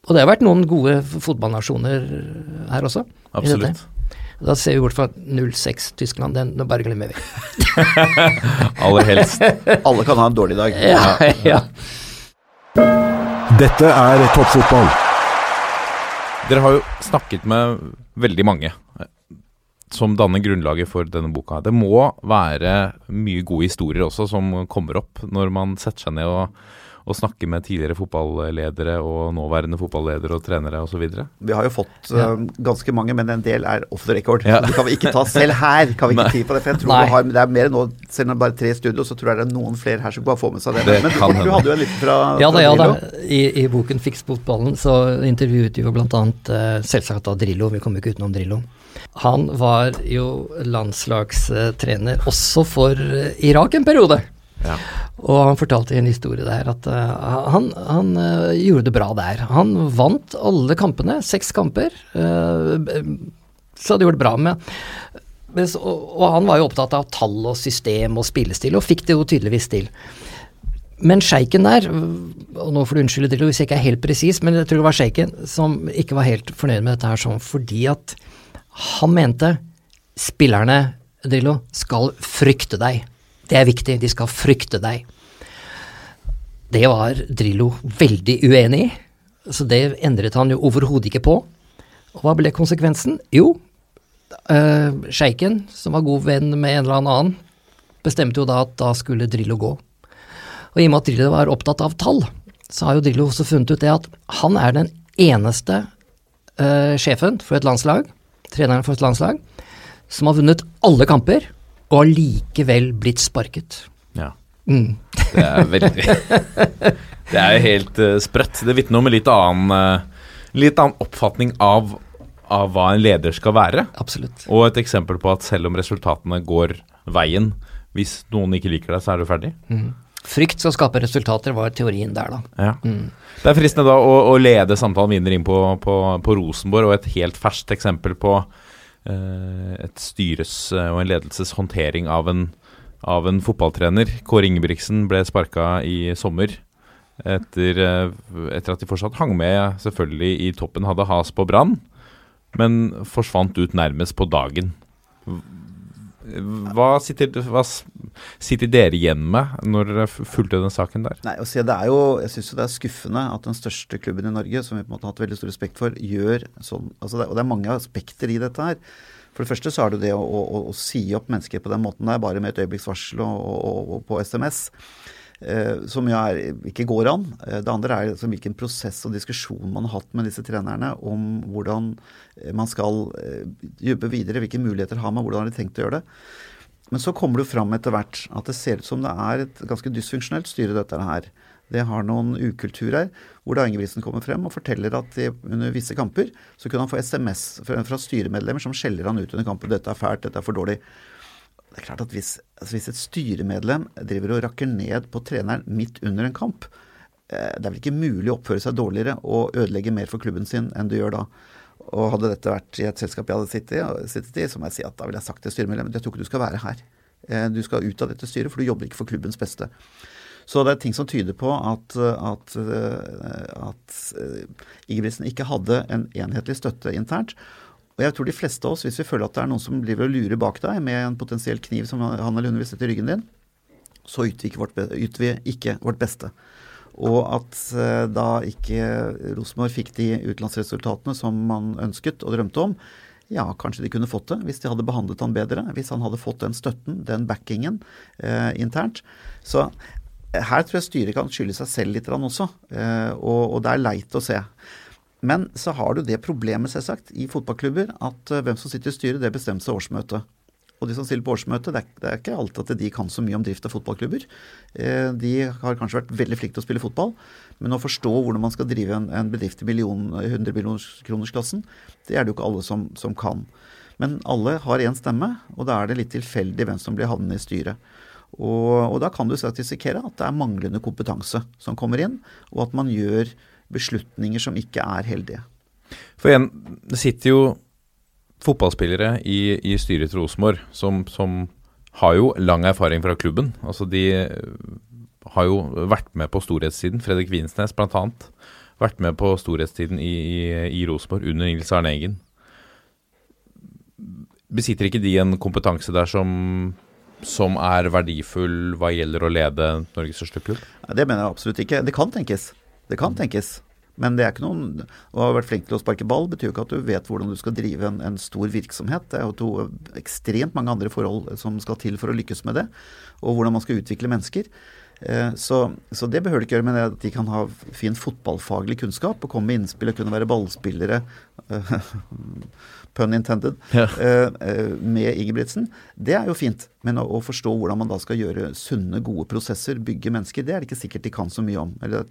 Og det har vært noen gode fotballnasjoner her også. Absolutt. Da ser vi bort fra 06 Tyskland, den bare glemmer vi. Aller helst. Alle kan ha en dårlig dag. Ja, ja. Dette er toppfotball. Dere har jo snakket med veldig mange eh, som danner grunnlaget for denne boka. Det må være mye gode historier også som kommer opp når man setter seg ned og og snakker med tidligere fotballedere og nåværende fotballedere og trenere osv.? Vi har jo fått ja. uh, ganske mange, men en del er off the record. Ja. Det kan vi ikke ta selv her. kan vi ikke tid på Det for jeg tror har, det er mer nå, selv om det er bare tre studio, så tror jeg det er noen flere her som bare får med seg det. det men du, du, hadde jo en liten fra Ja da, ja da. I, i boken 'Fiks fotballen' så intervjuet vi jo bl.a. Uh, selvsagt da Drillo, vi kommer ikke utenom Drillo. Han var jo landslagstrener også for uh, Irak en periode. Ja. Og han fortalte en historie der at uh, han, han uh, gjorde det bra der. Han vant alle kampene, seks kamper. Uh, så hadde gjorde det bra med. Og, og, han var jo opptatt av tall og system og spillestil, og fikk det jo tydeligvis til. Men sjeiken der, og nå får du unnskylde det, hvis jeg ikke er helt presis, men jeg tror det var sjeiken som ikke var helt fornøyd med dette her sånn, fordi at han mente spillerne, Drillo, skal frykte deg. Det er viktig, de skal frykte deg. Det var Drillo veldig uenig i, så det endret han jo overhodet ikke på. Og hva ble konsekvensen? Jo, uh, sjeiken, som var god venn med en eller annen, bestemte jo da at da skulle Drillo gå. Og i og med at Drillo var opptatt av tall, så har jo Drillo også funnet ut det at han er den eneste uh, sjefen for et landslag, treneren for et landslag, som har vunnet alle kamper og likevel blitt sparket. Ja. Mm. Det er veldig Det er jo helt uh, sprøtt. Det vitner om en litt annen, uh, litt annen oppfatning av, av hva en leder skal være. Absolutt. Og et eksempel på at selv om resultatene går veien, hvis noen ikke liker deg, så er du ferdig. Frykt skal skape resultater, var teorien der, da. Ja. Det er fristende da å, å lede samtalen videre inn på, på, på Rosenborg, og et helt ferskt eksempel på eh, et styres eh, og en ledelses håndtering av en, av en fotballtrener. Kåre Ingebrigtsen ble sparka i sommer. Etter, eh, etter at de fortsatt hang med selvfølgelig i toppen, hadde has på Brann, men forsvant ut nærmest på dagen. Hva sitter, hva sitter dere igjen med når dere fulgte den saken der? Nei, si, det er jo, Jeg syns det er skuffende at den største klubben i Norge, som vi på en måte har hatt veldig stor respekt for, gjør sånn altså det, Og det er mange aspekter i dette her. For det første så er det det å, å, å si opp mennesker på den måten der, bare med et øyeblikks varsel og, og, og på SMS. Eh, som er, ikke går an. Eh, det andre er liksom hvilken prosess og diskusjon man har hatt med disse trenerne om hvordan eh, man skal jobbe videre, hvilke muligheter har man, hvordan har de tenkt å gjøre det. Men så kommer det fram etter hvert at det ser ut som det er et ganske dysfunksjonelt styre, dette her. Det har noen ukultur her, hvor da Ingebrigtsen kommer frem og forteller at de, under visse kamper så kunne han få SMS fra, fra styremedlemmer som skjeller han ut under kampen. 'Dette er fælt, dette er for dårlig'. Det er klart at hvis, altså hvis et styremedlem driver og rakker ned på treneren midt under en kamp, eh, det er vel ikke mulig å oppføre seg dårligere og ødelegge mer for klubben sin enn du gjør da. Og hadde dette vært i et selskap jeg hadde sittet sittet i så må jeg si at da ville jeg sagt til styremedlemmet jeg tror ikke du skal være her. Eh, Du skal ut av dette styret, for du jobber ikke for klubbens beste. Så det er ting som tyder på at, at, at eh, Ingebrigtsen ikke hadde en enhetlig støtte internt. Og jeg tror de fleste av oss, hvis vi føler at det er noen som driver og lurer bak deg med en potensiell kniv som han eller hun vil sette i ryggen din, så yter vi ikke vårt, yter vi ikke vårt beste. Og at eh, da ikke Rosenborg fikk de utenlandsresultatene som man ønsket og drømte om, ja, kanskje de kunne fått det hvis de hadde behandlet han bedre. Hvis han hadde fått den støtten, den backingen eh, internt. Så eh, her tror jeg styret kan skylde seg selv litt også, eh, og, og det er leit å se. Men så har du det problemet, selvsagt, i fotballklubber at eh, hvem som sitter i styret, det bestemmes av årsmøtet. Og de som stiller på årsmøte, det er, det er ikke alltid at de kan så mye om drift av fotballklubber. Eh, de har kanskje vært veldig flinke til å spille fotball, men å forstå hvordan man skal drive en, en bedrift i million, 100 millionerskronersklassen, det er det jo ikke alle som, som kan. Men alle har én stemme, og da er det litt tilfeldig hvem som blir havnende i styret. Og, og da kan du risikere at det er manglende kompetanse som kommer inn, og at man gjør beslutninger som ikke er heldige. For igjen, det sitter jo fotballspillere i, i styret til Rosenborg som, som har jo lang erfaring fra klubben. Altså de eh, har jo vært med på storhetstiden. Fredrik Winsnes bl.a. Vært med på storhetstiden i, i, i Rosenborg under Nils Arne Eggen. Besitter ikke de en kompetanse der som, som er verdifull hva gjelder å lede Norges største klubb? Det mener jeg absolutt ikke. Det kan tenkes. Det kan tenkes. Men det er ikke noen Å ha vært flink til å sparke ball betyr jo ikke at du vet hvordan du skal drive en, en stor virksomhet. Det er jo to ekstremt mange andre forhold som skal til for å lykkes med det. Og hvordan man skal utvikle mennesker. Eh, Så, så det behøver det ikke gjøre, men at de kan ha fin fotballfaglig kunnskap og komme med innspill og kunne være ballspillere eh, Pun intended. Ja. eh, med Ingebrigtsen. Det er jo fint. Men å, å forstå hvordan man da skal gjøre sunne, gode prosesser, bygge mennesker, det er det ikke sikkert de kan så mye om. Eller er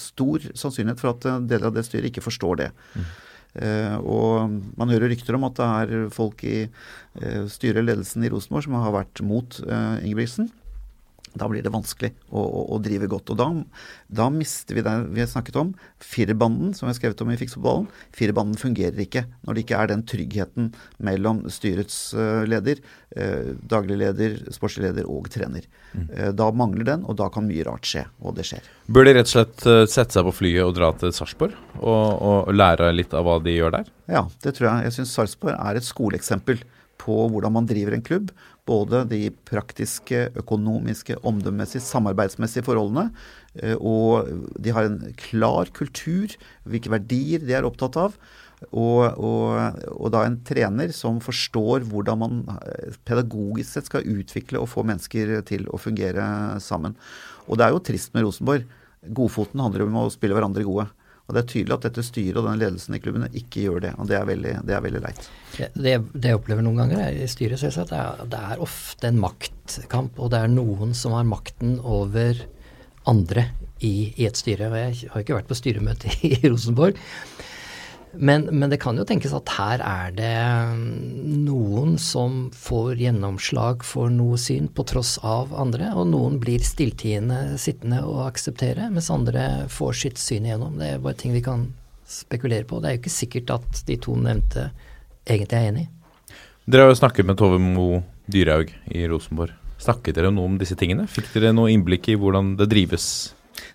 stor sannsynlighet for at eh, deler av det styret ikke forstår det. Eh, og man hører rykter om at det er folk i uh, styret og ledelsen i Rosenborg som har vært mot uh, Ingebrigtsen. Da blir det vanskelig å, å, å drive godt. Og da, da mister vi det vi har snakket om. Firerbanden, som vi har skrevet om i Fiksfotballen. Firerbanden fungerer ikke når det ikke er den tryggheten mellom styrets eh, leder, eh, daglig leder, sportslig leder og trener. Eh, da mangler den, og da kan mye rart skje. Og det skjer. Bør de rett og slett eh, sette seg på flyet og dra til Sarpsborg og, og lære litt av hva de gjør der? Ja, det tror jeg. Jeg syns Sarpsborg er et skoleeksempel på hvordan man driver en klubb. Både de praktiske, økonomiske, omdømmemessige, samarbeidsmessige forholdene. eh, Og de har en klar kultur, hvilke verdier de er opptatt av. Og, og, og da en trener som forstår hvordan man eh, pedagogisk sett skal utvikle og få mennesker til å fungere sammen. Og det er jo trist med Rosenborg. Godfoten handler om å spille hverandre gode. Og det er tydelig at dette styret og den ledelsen i klubbene ikke gjør det. Og det er veldig, det er veldig leit. Det, det jeg opplever noen ganger er i styret, selvsagt, er, det er ofte en maktkamp, og det er noen som har makten over andre i, i et styre. Og jeg har ikke vært på styremøte i Rosenborg. Men, men, det kan jo tenkes at her er det noen som får gjennomslag for noe syn på tross av andre, og noen blir stilltiende sittende og akseptere, mens andre får sitt syn igjennom. Det er bare ting vi kan spekulere på. Det er jo ikke sikkert at de to nevnte egentlig er enig. Dere har jo snakket med Tove Mo Dyrhaug i Rosenborg. Snakket dere noe om disse tingene? Fikk dere noe innblikk i hvordan det drives?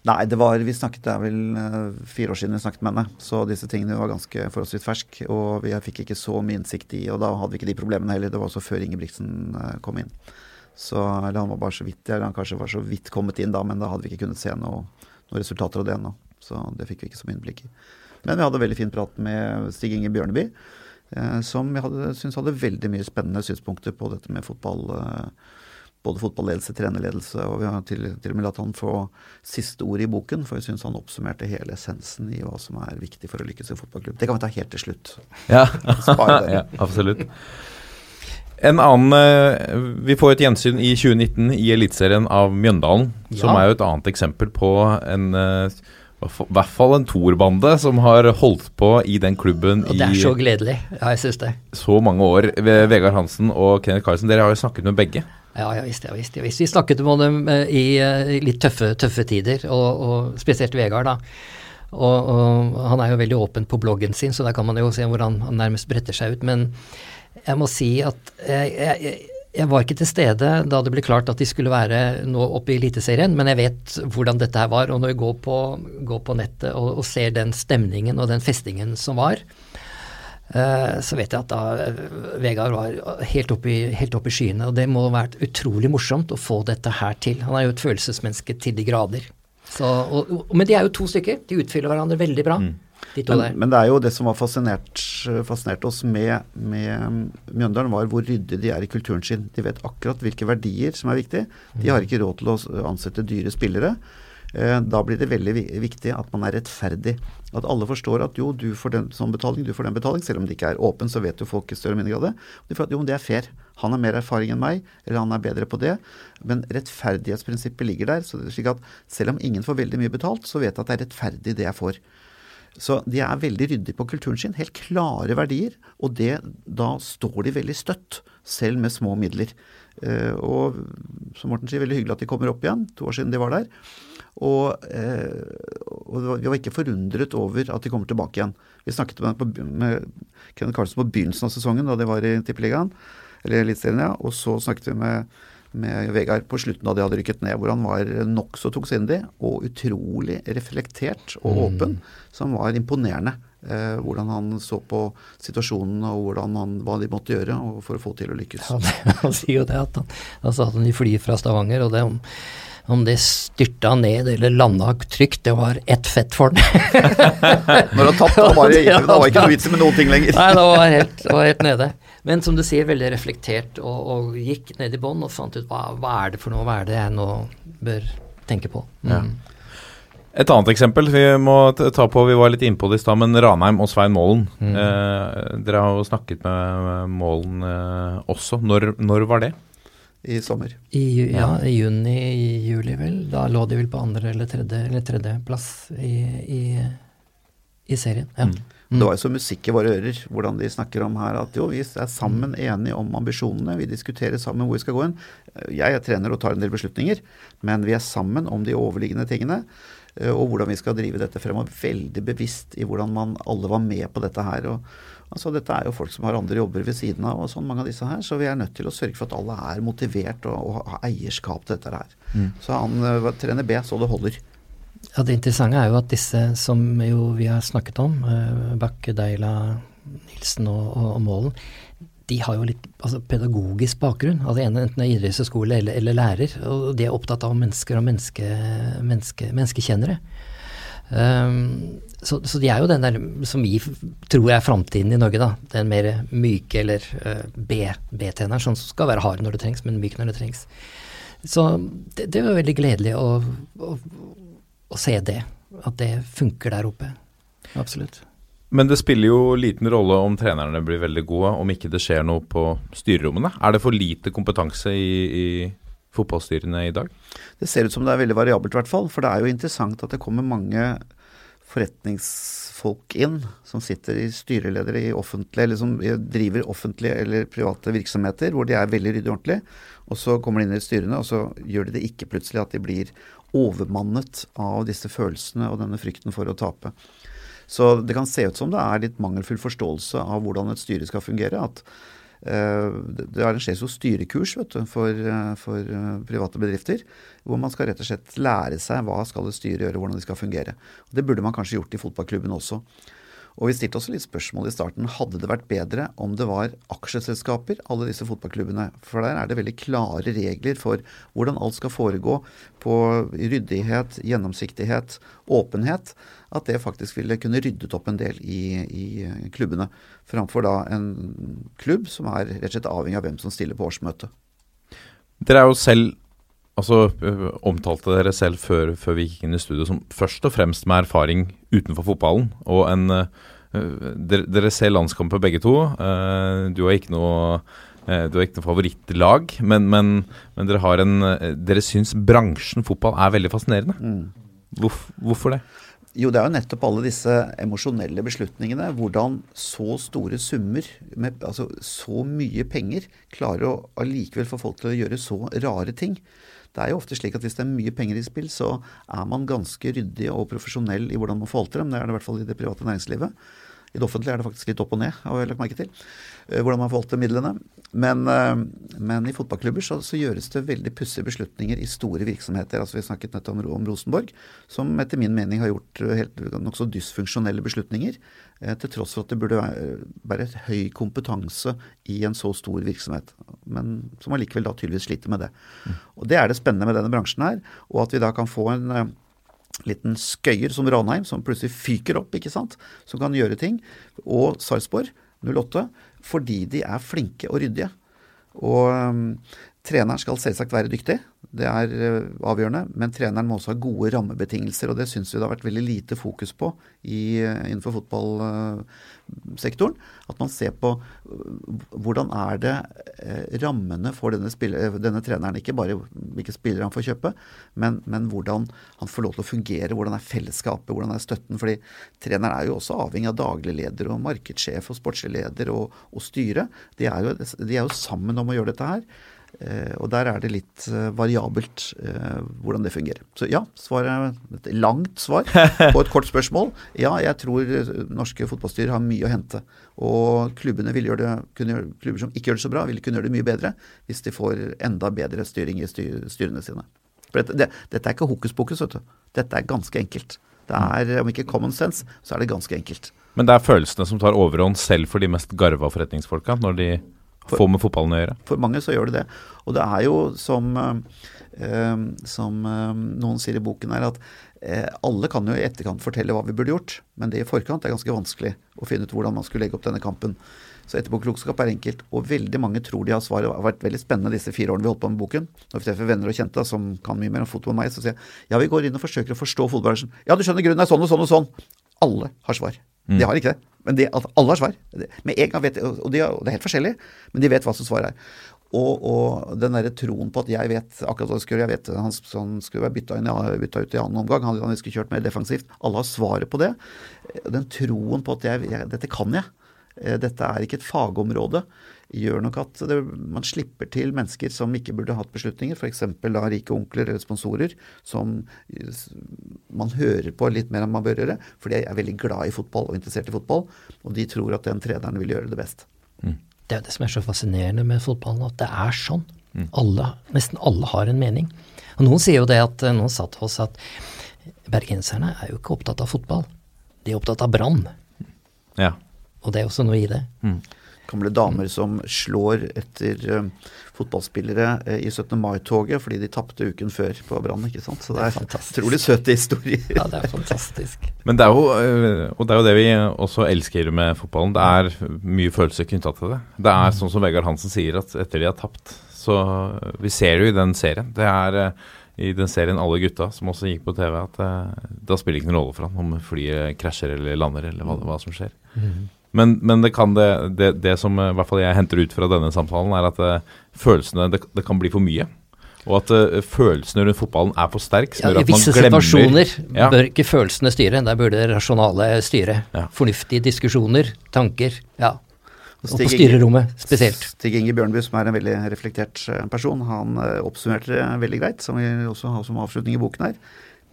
Nei, det var, vi snakket, det er vel uh, fire år siden vi snakket med henne. Så disse tingene var ganske forholdsvis ferske. Og vi fikk ikke så mye innsikt i Og da hadde vi ikke de problemene heller. Det var også før Ingebrigtsen uh, kom inn. Så eller han var bare så vidt, eller han kanskje var så vidt kommet inn da, men da hadde vi ikke kunnet se noe, noen resultater av det ennå. Så det fikk vi ikke så mye innblikk i. Men vi hadde veldig fin prat med Stig Inge Bjørneby, uh, som jeg hadde, syns hadde veldig mye spennende synspunkter på dette med fotball både fotballedelse, trenerledelse, og vi har til, til, og med latt han få siste ord i boken, for vi syns han oppsummerte hele essensen i hva som er viktig for å lykkes i fotballklubb. Det kan vi ta helt til slutt. Ja, ja absolutt. En annen eh, Vi får et gjensyn i 2019 i Eliteserien av Mjøndalen, ja. som er jo et annet eksempel på en eh, hvert fall en toerbande som har holdt på i den klubben i Det er så gledelig. Ja, jeg syns det. Så mange år. Vegard Hansen og Kenneth Carlsen, dere har jo snakket med begge. Ja, jeg visste, jeg visste, ja, visst. Vi snakket med dem eh, i, eh, i litt tøffe, tøffe tider, og, og, spesielt Vegard, da. Og, og, han er jo veldig åpen på bloggen sin, så der kan man jo se hvor han, han nærmest bretter seg ut. Men jeg må si at jeg, jeg, jeg, var ikke til stede da det ble klart at de skulle være nå oppe i Eliteserien, men jeg vet hvordan dette her var. Og når vi går på, går på nettet og, og ser den stemningen og den festingen som var, Eh, så vet jeg at da eh, Vegard var helt oppe, i, helt oppe i skyene. Og det må ha vært utrolig morsomt å få dette her til. Han er jo et følelsesmenneske til de grader. Så, og, og, men de er jo to stykker. De utfyller hverandre veldig bra. Mm. De men, men, det er jo det som var fascinert, fascinert oss med, med Mjøndalen, var hvor ryddige de er i kulturen sin. De vet akkurat hvilke verdier som er viktige. De har ikke råd til å ansette dyre spillere. Eh, da blir det veldig viktig at man er rettferdig. At alle forstår at jo, du får den sånn betaling, du får den betaling. Selv om det ikke er åpen, så vet jo folk i større og mindre grad det. De får at jo, det er fair. Han har mer erfaring enn meg, eller han er bedre på det. Men rettferdighetsprinsippet ligger der. Så det er slik at selv om ingen får veldig mye betalt, så vet jeg at det er rettferdig det jeg får. Så de er veldig ryddige på kulturen sin. Helt klare verdier. Og det, da står de veldig støtt, selv med små midler. Uh, og som Morten sier, veldig hyggelig at de kommer opp igjen. To år siden de var der. Og, eh, og, vi var ikke forundret over at de kommer tilbake igjen. Vi snakket med, med Kenneth Carlsen på begynnelsen av sesongen, da de var i Tippeligaen, eller Eliteserien, ja. Og så snakket vi med, med Vegard på slutten da de hadde rykket ned, hvor han var nokså tungsindig og utrolig reflektert og mm. åpen, som var imponerende. Eh, hvordan han så på situasjonen og han, hva de måtte gjøre for å få til å lykkes. Ja, det, han sier jo det at han, sa at han flyr fra Stavanger, og det om om det styrta ned eller landa trygt, det var ett fett for den. Når han tapte, da var det, var ikke noe vits med noen ting lenger. Nei, det var helt, det var helt nede. Men som du sier, veldig reflektert, og, og gikk ned i bånn og fant ut hva, hva, er det for noe, hva er det jeg nå bør tenke på. Mm. Ja. Et annet eksempel vi må ta på, vi var litt innpå det i stad, men Ranheim og Svein Målen. Mm. Eh, dere har jo snakket med Målen eh, også. Når, når var det? i sommer. I, ja, juni, i juli vel. Da lå de vel på andre eller tredje, eller tredje plass i, i, i serien. Ja. Mm. Mm. Det var jo så musikk i våre ører, hvordan de snakker om her at jo, vi er sammen enige om ambisjonene. Vi diskuterer sammen hvor vi skal gå inn. Jeg er trener og tar en del beslutninger, men vi er sammen om de overliggende tingene. Eh, og hvordan vi skal drive dette fremover. Veldig bevisst i hvordan man alle var med på dette her. og Altså, dette er jo folk som har andre jobber ved siden av, og sånn mange av disse her, så vi er nødt til å sørge for at alle er motivert og, og har eierskap til dette her. Mm. Så han uh, trener B så det holder. Ja, Det interessante er jo at disse som jo vi har snakket om, uh, Bakke, Deila, Nilsen og, og, og Målen, de har jo litt altså, pedagogisk bakgrunn. altså Enten det er idrettshøyskole eller, eller, lærer. Og de er opptatt av mennesker og menneske, menneske, menneskekjennere. Um, så, så, de er jo den der som vi tror er framtiden i Norge, da. Den mer myke eller uh, B-tjeneren, sånn som skal være hard når det trengs, men myk når det trengs. Så det, det var veldig gledelig å, å, å, se det. At det funker der oppe. Absolutt. Men det spiller jo liten rolle om trenerne blir veldig gode, om ikke det skjer noe på styrerommene. Er det for lite kompetanse i, i fotballstyrene i dag? Det ser ut som det er veldig variabelt, i hvert fall. For det er jo interessant at det kommer mange forretningsfolk inn som sitter i styreledere i offentlige, eller som driver offentlige eller private virksomheter hvor de er veldig ryddig og ordentlig. Og så kommer de inn i styrene, og så gjør de det ikke plutselig at de blir overmannet av disse følelsene og denne frykten for å tape. Så det kan se ut som det er litt mangelfull forståelse av hvordan et styre skal fungere. at eh, det arrangeres jo styrekurs du, for, eh, for eh, private bedrifter, hvor man skal rett og slett lære seg hva skal et styre gjøre, hvordan de skal fungere. Og det burde man kanskje gjort i fotballklubben også. Og vi stilte også litt spørsmål i starten. Hadde det vært bedre om det var aksjeselskaper, alle disse fotballklubbene? For der er det veldig klare regler for hvordan alt skal foregå på ryddighet, gjennomsiktighet, åpenhet. At det faktisk ville kunne ryddet opp en del i, i klubbene. Framfor da en klubb som er rett og slett avhengig av hvem som stiller på årsmøtet. Dere er jo selv Altså, omtalte dere selv før, før, vi gikk inn i studio som først og fremst med erfaring utenfor fotballen. Og en uh, dere, dere, ser landskamper begge to. Du har ikke noe du har ikke noe favorittlag, men, men, men dere har en Dere syns bransjen fotball er veldig fascinerende. Mm. Hvorf, hvorfor det? Jo, det er jo nettopp alle disse emosjonelle beslutningene. Hvordan så store summer, med, altså så mye penger, klarer å allikevel få folk til å gjøre så rare ting. Det er jo ofte slik at hvis det er mye penger i spill, så er man ganske ryddig og profesjonell i hvordan man forvalter dem. Det er det i hvert fall i det private næringslivet. I det offentlige er det faktisk litt opp og ned, har jeg lagt merke til. Eh, hvordan man forvalter midlene. Men, eh, men i fotballklubber så, så, gjøres det veldig pussige beslutninger i store virksomheter. altså Vi snakket nettopp om, om Rosenborg, som etter min mening har gjort helt nokså dysfunksjonelle beslutninger. Eh, til tross for at det burde være et høy kompetanse i en så stor virksomhet. Men som allikevel da tydeligvis sliter med det. Mm. Og Det er det spennende med denne bransjen her. Og at vi da kan få en liten skøyer som Ranheim, som plutselig fyker opp, ikke sant, som kan gjøre ting. Og Sarpsborg 08, fordi de er flinke og ryddige. Og um, treneren skal selvsagt være dyktig, det er uh, avgjørende. Men treneren må også ha gode rammebetingelser, og det syns vi det har vært veldig lite fokus på i, uh, innenfor fotballsektoren. At man ser på hvordan er det rammene for denne, spiller, denne, treneren. Ikke bare hvilke spillere han får kjøpe, men, men, hvordan han får lov til å fungere. Hvordan er fellesskapet, hvordan er støtten. fordi treneren er jo også avhengig av daglig leder og markedssjef og sportslig leder og, og styre. De er, jo, de er jo sammen om å gjøre dette her. Eh, og der er det litt eh, variabelt eh, hvordan det fungerer. Så ja, svaret et langt svar på et kort spørsmål. Ja, jeg tror norske fotballstyrer har mye å hente. Og klubbene vil gjøre det, kunne, klubber som ikke gjør det så bra, vil kunne gjøre det mye bedre hvis de får enda bedre styring i styrene sine. For dette, det, dette er ikke hokus pokus, vet du. Dette er ganske enkelt. Det er, Om ikke common sense, så er det ganske enkelt. Men det er følelsene som tar overhånd selv for de mest garva forretningsfolka, når de for, Få med fotballen å gjøre? For mange så gjør det det. Og det er jo som, eh, som eh, noen sier i boken her, at eh, alle kan jo i etterkant fortelle hva vi burde gjort, men det i forkant er ganske vanskelig å finne ut hvordan man skulle legge opp denne kampen. Så etterpåklokskap er enkelt, og veldig mange tror de har svaret. Det har vært veldig spennende disse fire årene vi holdt på med boken. Når vi treffer venner og kjente som kan mye mer om fotball enn meg, så sier jeg ja, vi går inn og forsøker å forstå fotballbransjen. Ja, du skjønner, grunnen er sånn og sånn og sånn. Alle har svar. Mm. De har ikke det. Men de, altså, alle har svar. Med en gang vet, og, de, og det er helt forskjellig, men de vet hva som svaret er. Og, og den derre troen på at jeg vet akkurat hva gjøre, jeg vet han, han skulle være bytta, inn, ut i annen omgang, han, han skulle kjørt mer defensivt. Alle har svaret på det. Den troen på at jeg, jeg, dette kan jeg. Eh, dette er ikke et fagområde gjør nok at det, man slipper til mennesker som ikke burde hatt beslutninger, f.eks. da rike onkler eller sponsorer, som man hører på litt mer enn man bør gjøre, for de er veldig glad i fotball og interessert i fotball, og de tror at den treneren vil gjøre det best. Mm. Det er jo det som er så fascinerende med fotballen, at det er sånn. Mm. Alle, nesten alle har en mening. Og Noen sier jo det at noen sa til oss at bergenserne er jo ikke opptatt av fotball, de er opptatt av brann. Ja. Og det er også noe i det. Mm gamle damer som slår etter uh, fotballspillere uh, i 17. mai-toget fordi de tapte uken før på Brann. ikke sant? Så det er, det er utrolig søte historier. ja, det er fantastisk. Men det er, jo, uh, og det er jo det vi også elsker med fotballen. Det er mye følelser knytta til det. Det er mm. sånn som Vegard Hansen sier, at etter de har tapt så Vi ser det jo i den serien. Det er i den serien Alle gutta, som også gikk på TV, at eh, da spiller det ikke noen rolle for han om flyet krasjer eller lander, eller hva, hva som skjer. Men, men det kan det, det Det som eh, i hvert fall jeg henter ut fra denne samtalen, er at uh, følelsene det, det kan bli for mye. Og at uh, følelsene rundt fotballen er for sterk, som Ja, gjør I visse glemmer situasjoner Ja. bør ikke følelsene styre, der bør det rasjonale styre. Ja. Fornuftige diskusjoner, tanker. Ja. Og på styrerommet spesielt. Stig Inge Bjørnby, som er en veldig reflektert person, han oppsummerte det veldig greit, som vi også har som avslutning i boken her.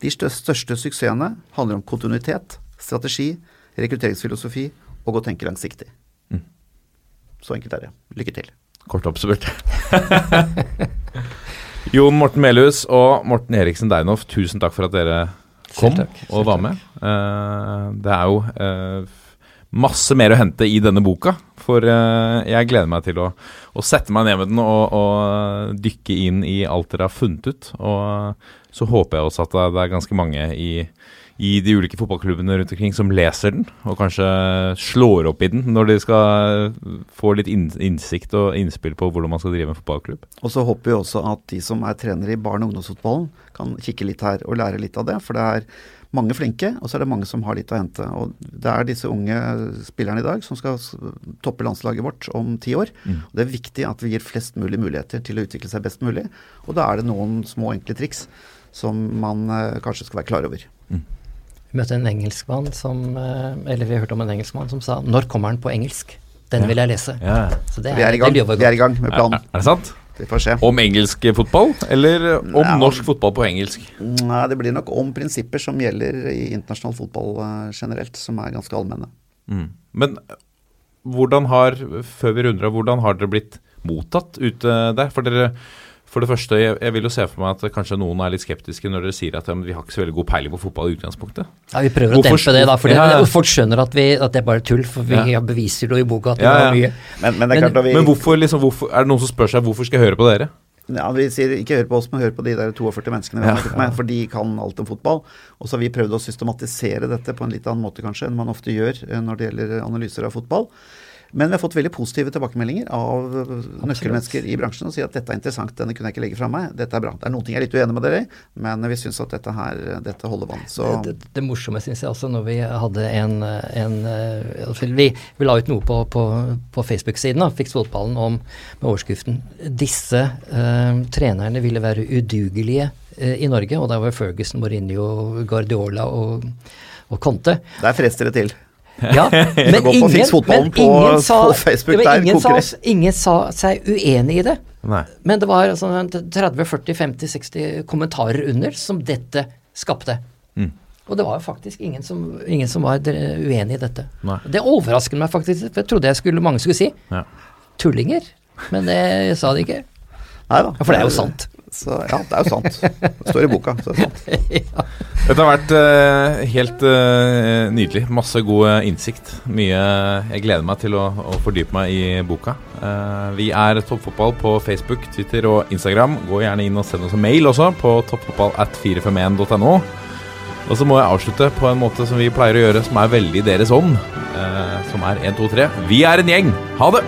De største, største suksessene handler om kontinuitet, strategi, rekrutteringsfilosofi og å tenke langsiktig. Mm. Så enkelt er det. Lykke til. Kort oppsummert. Jon Morten Melhus og Morten Eriksen Deinhoff, tusen takk for at dere kom takk, og var med. Uh, det er jo uh, masse mer å hente i denne boka, for uh, jeg gleder meg til å, å sette meg ned med den og, og dykke inn i alt dere har funnet ut. Og så håper jeg også at det er ganske mange i, i de ulike fotballklubbene rundt omkring som leser den, og kanskje slår opp i den når de skal få litt innsikt og innspill på hvordan man skal drive en fotballklubb. Og så håper vi også at de som er trenere i barne- og ungdomsfotballen, kan kikke litt her og lære litt av det. For det er mange flinke, og så er det mange som har litt å hente. Og det er disse unge spillerne i dag som skal toppe landslaget vårt om ti år. Og Det er viktig at vi gir flest mulig muligheter til å utvikle seg best mulig. Og da er det noen små, enkle triks som man eh, kanskje skal være klar over. Vi møtte en engelskmann som eh, Eller vi hørte om en engelskmann som sa 'Når kommer den på engelsk?' Den vil jeg lese. Så det Vi er i gang, det vi er i gang med Er, planen. er det sant? Det får se. Om engelsk fotball, eller om ja, norsk fotball på engelsk? Nei, det blir nok om prinsipper som gjelder i internasjonal fotball eh, generelt, som er ganske allmenne. Mm. Men hvordan har, før vi runder av, hvordan har dere blitt mottatt ute der? For dere, for det første, jeg, jeg vil jo se for meg at kanskje noen er litt skeptiske når dere sier at ja, men vi har ikke så veldig god peiling på fotball i utgangspunktet. Ja, Vi prøver Hvorfor- å dempe det, da. For Ja, ja. folk skjønner at, vi, at det er bare tull. For vi Ja. beviser jo i boka at det Ja, ja. var mye. Men, men det er Men- vi Men hvorfor, liksom, hvorfor, er det noen som spør seg hvorfor skal jeg høre på dere? Ja, Vi sier ikke hør på oss, men hør på de der 42 menneskene vi har snakket med, for de kan alt om fotball. Og så har vi prøvd å systematisere dette på en litt annen måte kanskje enn man ofte gjør eh, når det gjelder analyser av fotball. Men vi har fått veldig positive tilbakemeldinger av Absolutt. nøkkelmennesker i bransjen og sier at dette er interessant, denne kunne jeg ikke legge fra meg, dette er bra. Det er noen ting jeg er litt uenig med dere i, men vi syns at dette her, dette holder vann. Så Det, det morsomme syns jeg også når vi hadde en, en eh, altså vi, vi la ut noe på, på, på Facebook-siden av Fiks fotballen om med overskriften 'Disse eh, trenerne ville være udugelige eh, i Norge'. Og der var Ferguson, Mourinho, Guardiola og, og Conte. der frester det til. Ja, men ingen, men ingen sa, ingen, sa, ingen sa seg uenig i det. Nei. Men det var altså 30-40-50-60 kommentarer under som dette skapte. Mm. Og det var faktisk ingen som, ingen som var uenig i dette. Nei. Det overrasket meg faktisk, for jeg trodde jeg skulle, mange skulle si Ja. tullinger. Men det sa de ikke. Nei da. For det er jo sant. Så, ja, det er jo sant. Det står i boka. Så det er sant. Dette har vært uh, helt uh, nydelig. Masse god innsikt. Mye Jeg gleder meg til å, å fordype meg i boka. Uh, vi er Toppfotball på Facebook, Twitter og Instagram. Gå gjerne inn og send oss en mail også på toppfotball at 451.no. Og så må jeg avslutte på en måte som vi pleier å gjøre, som er veldig deres ånd. Eh, som er 1, 2, 3. Vi er en gjeng! Ha det!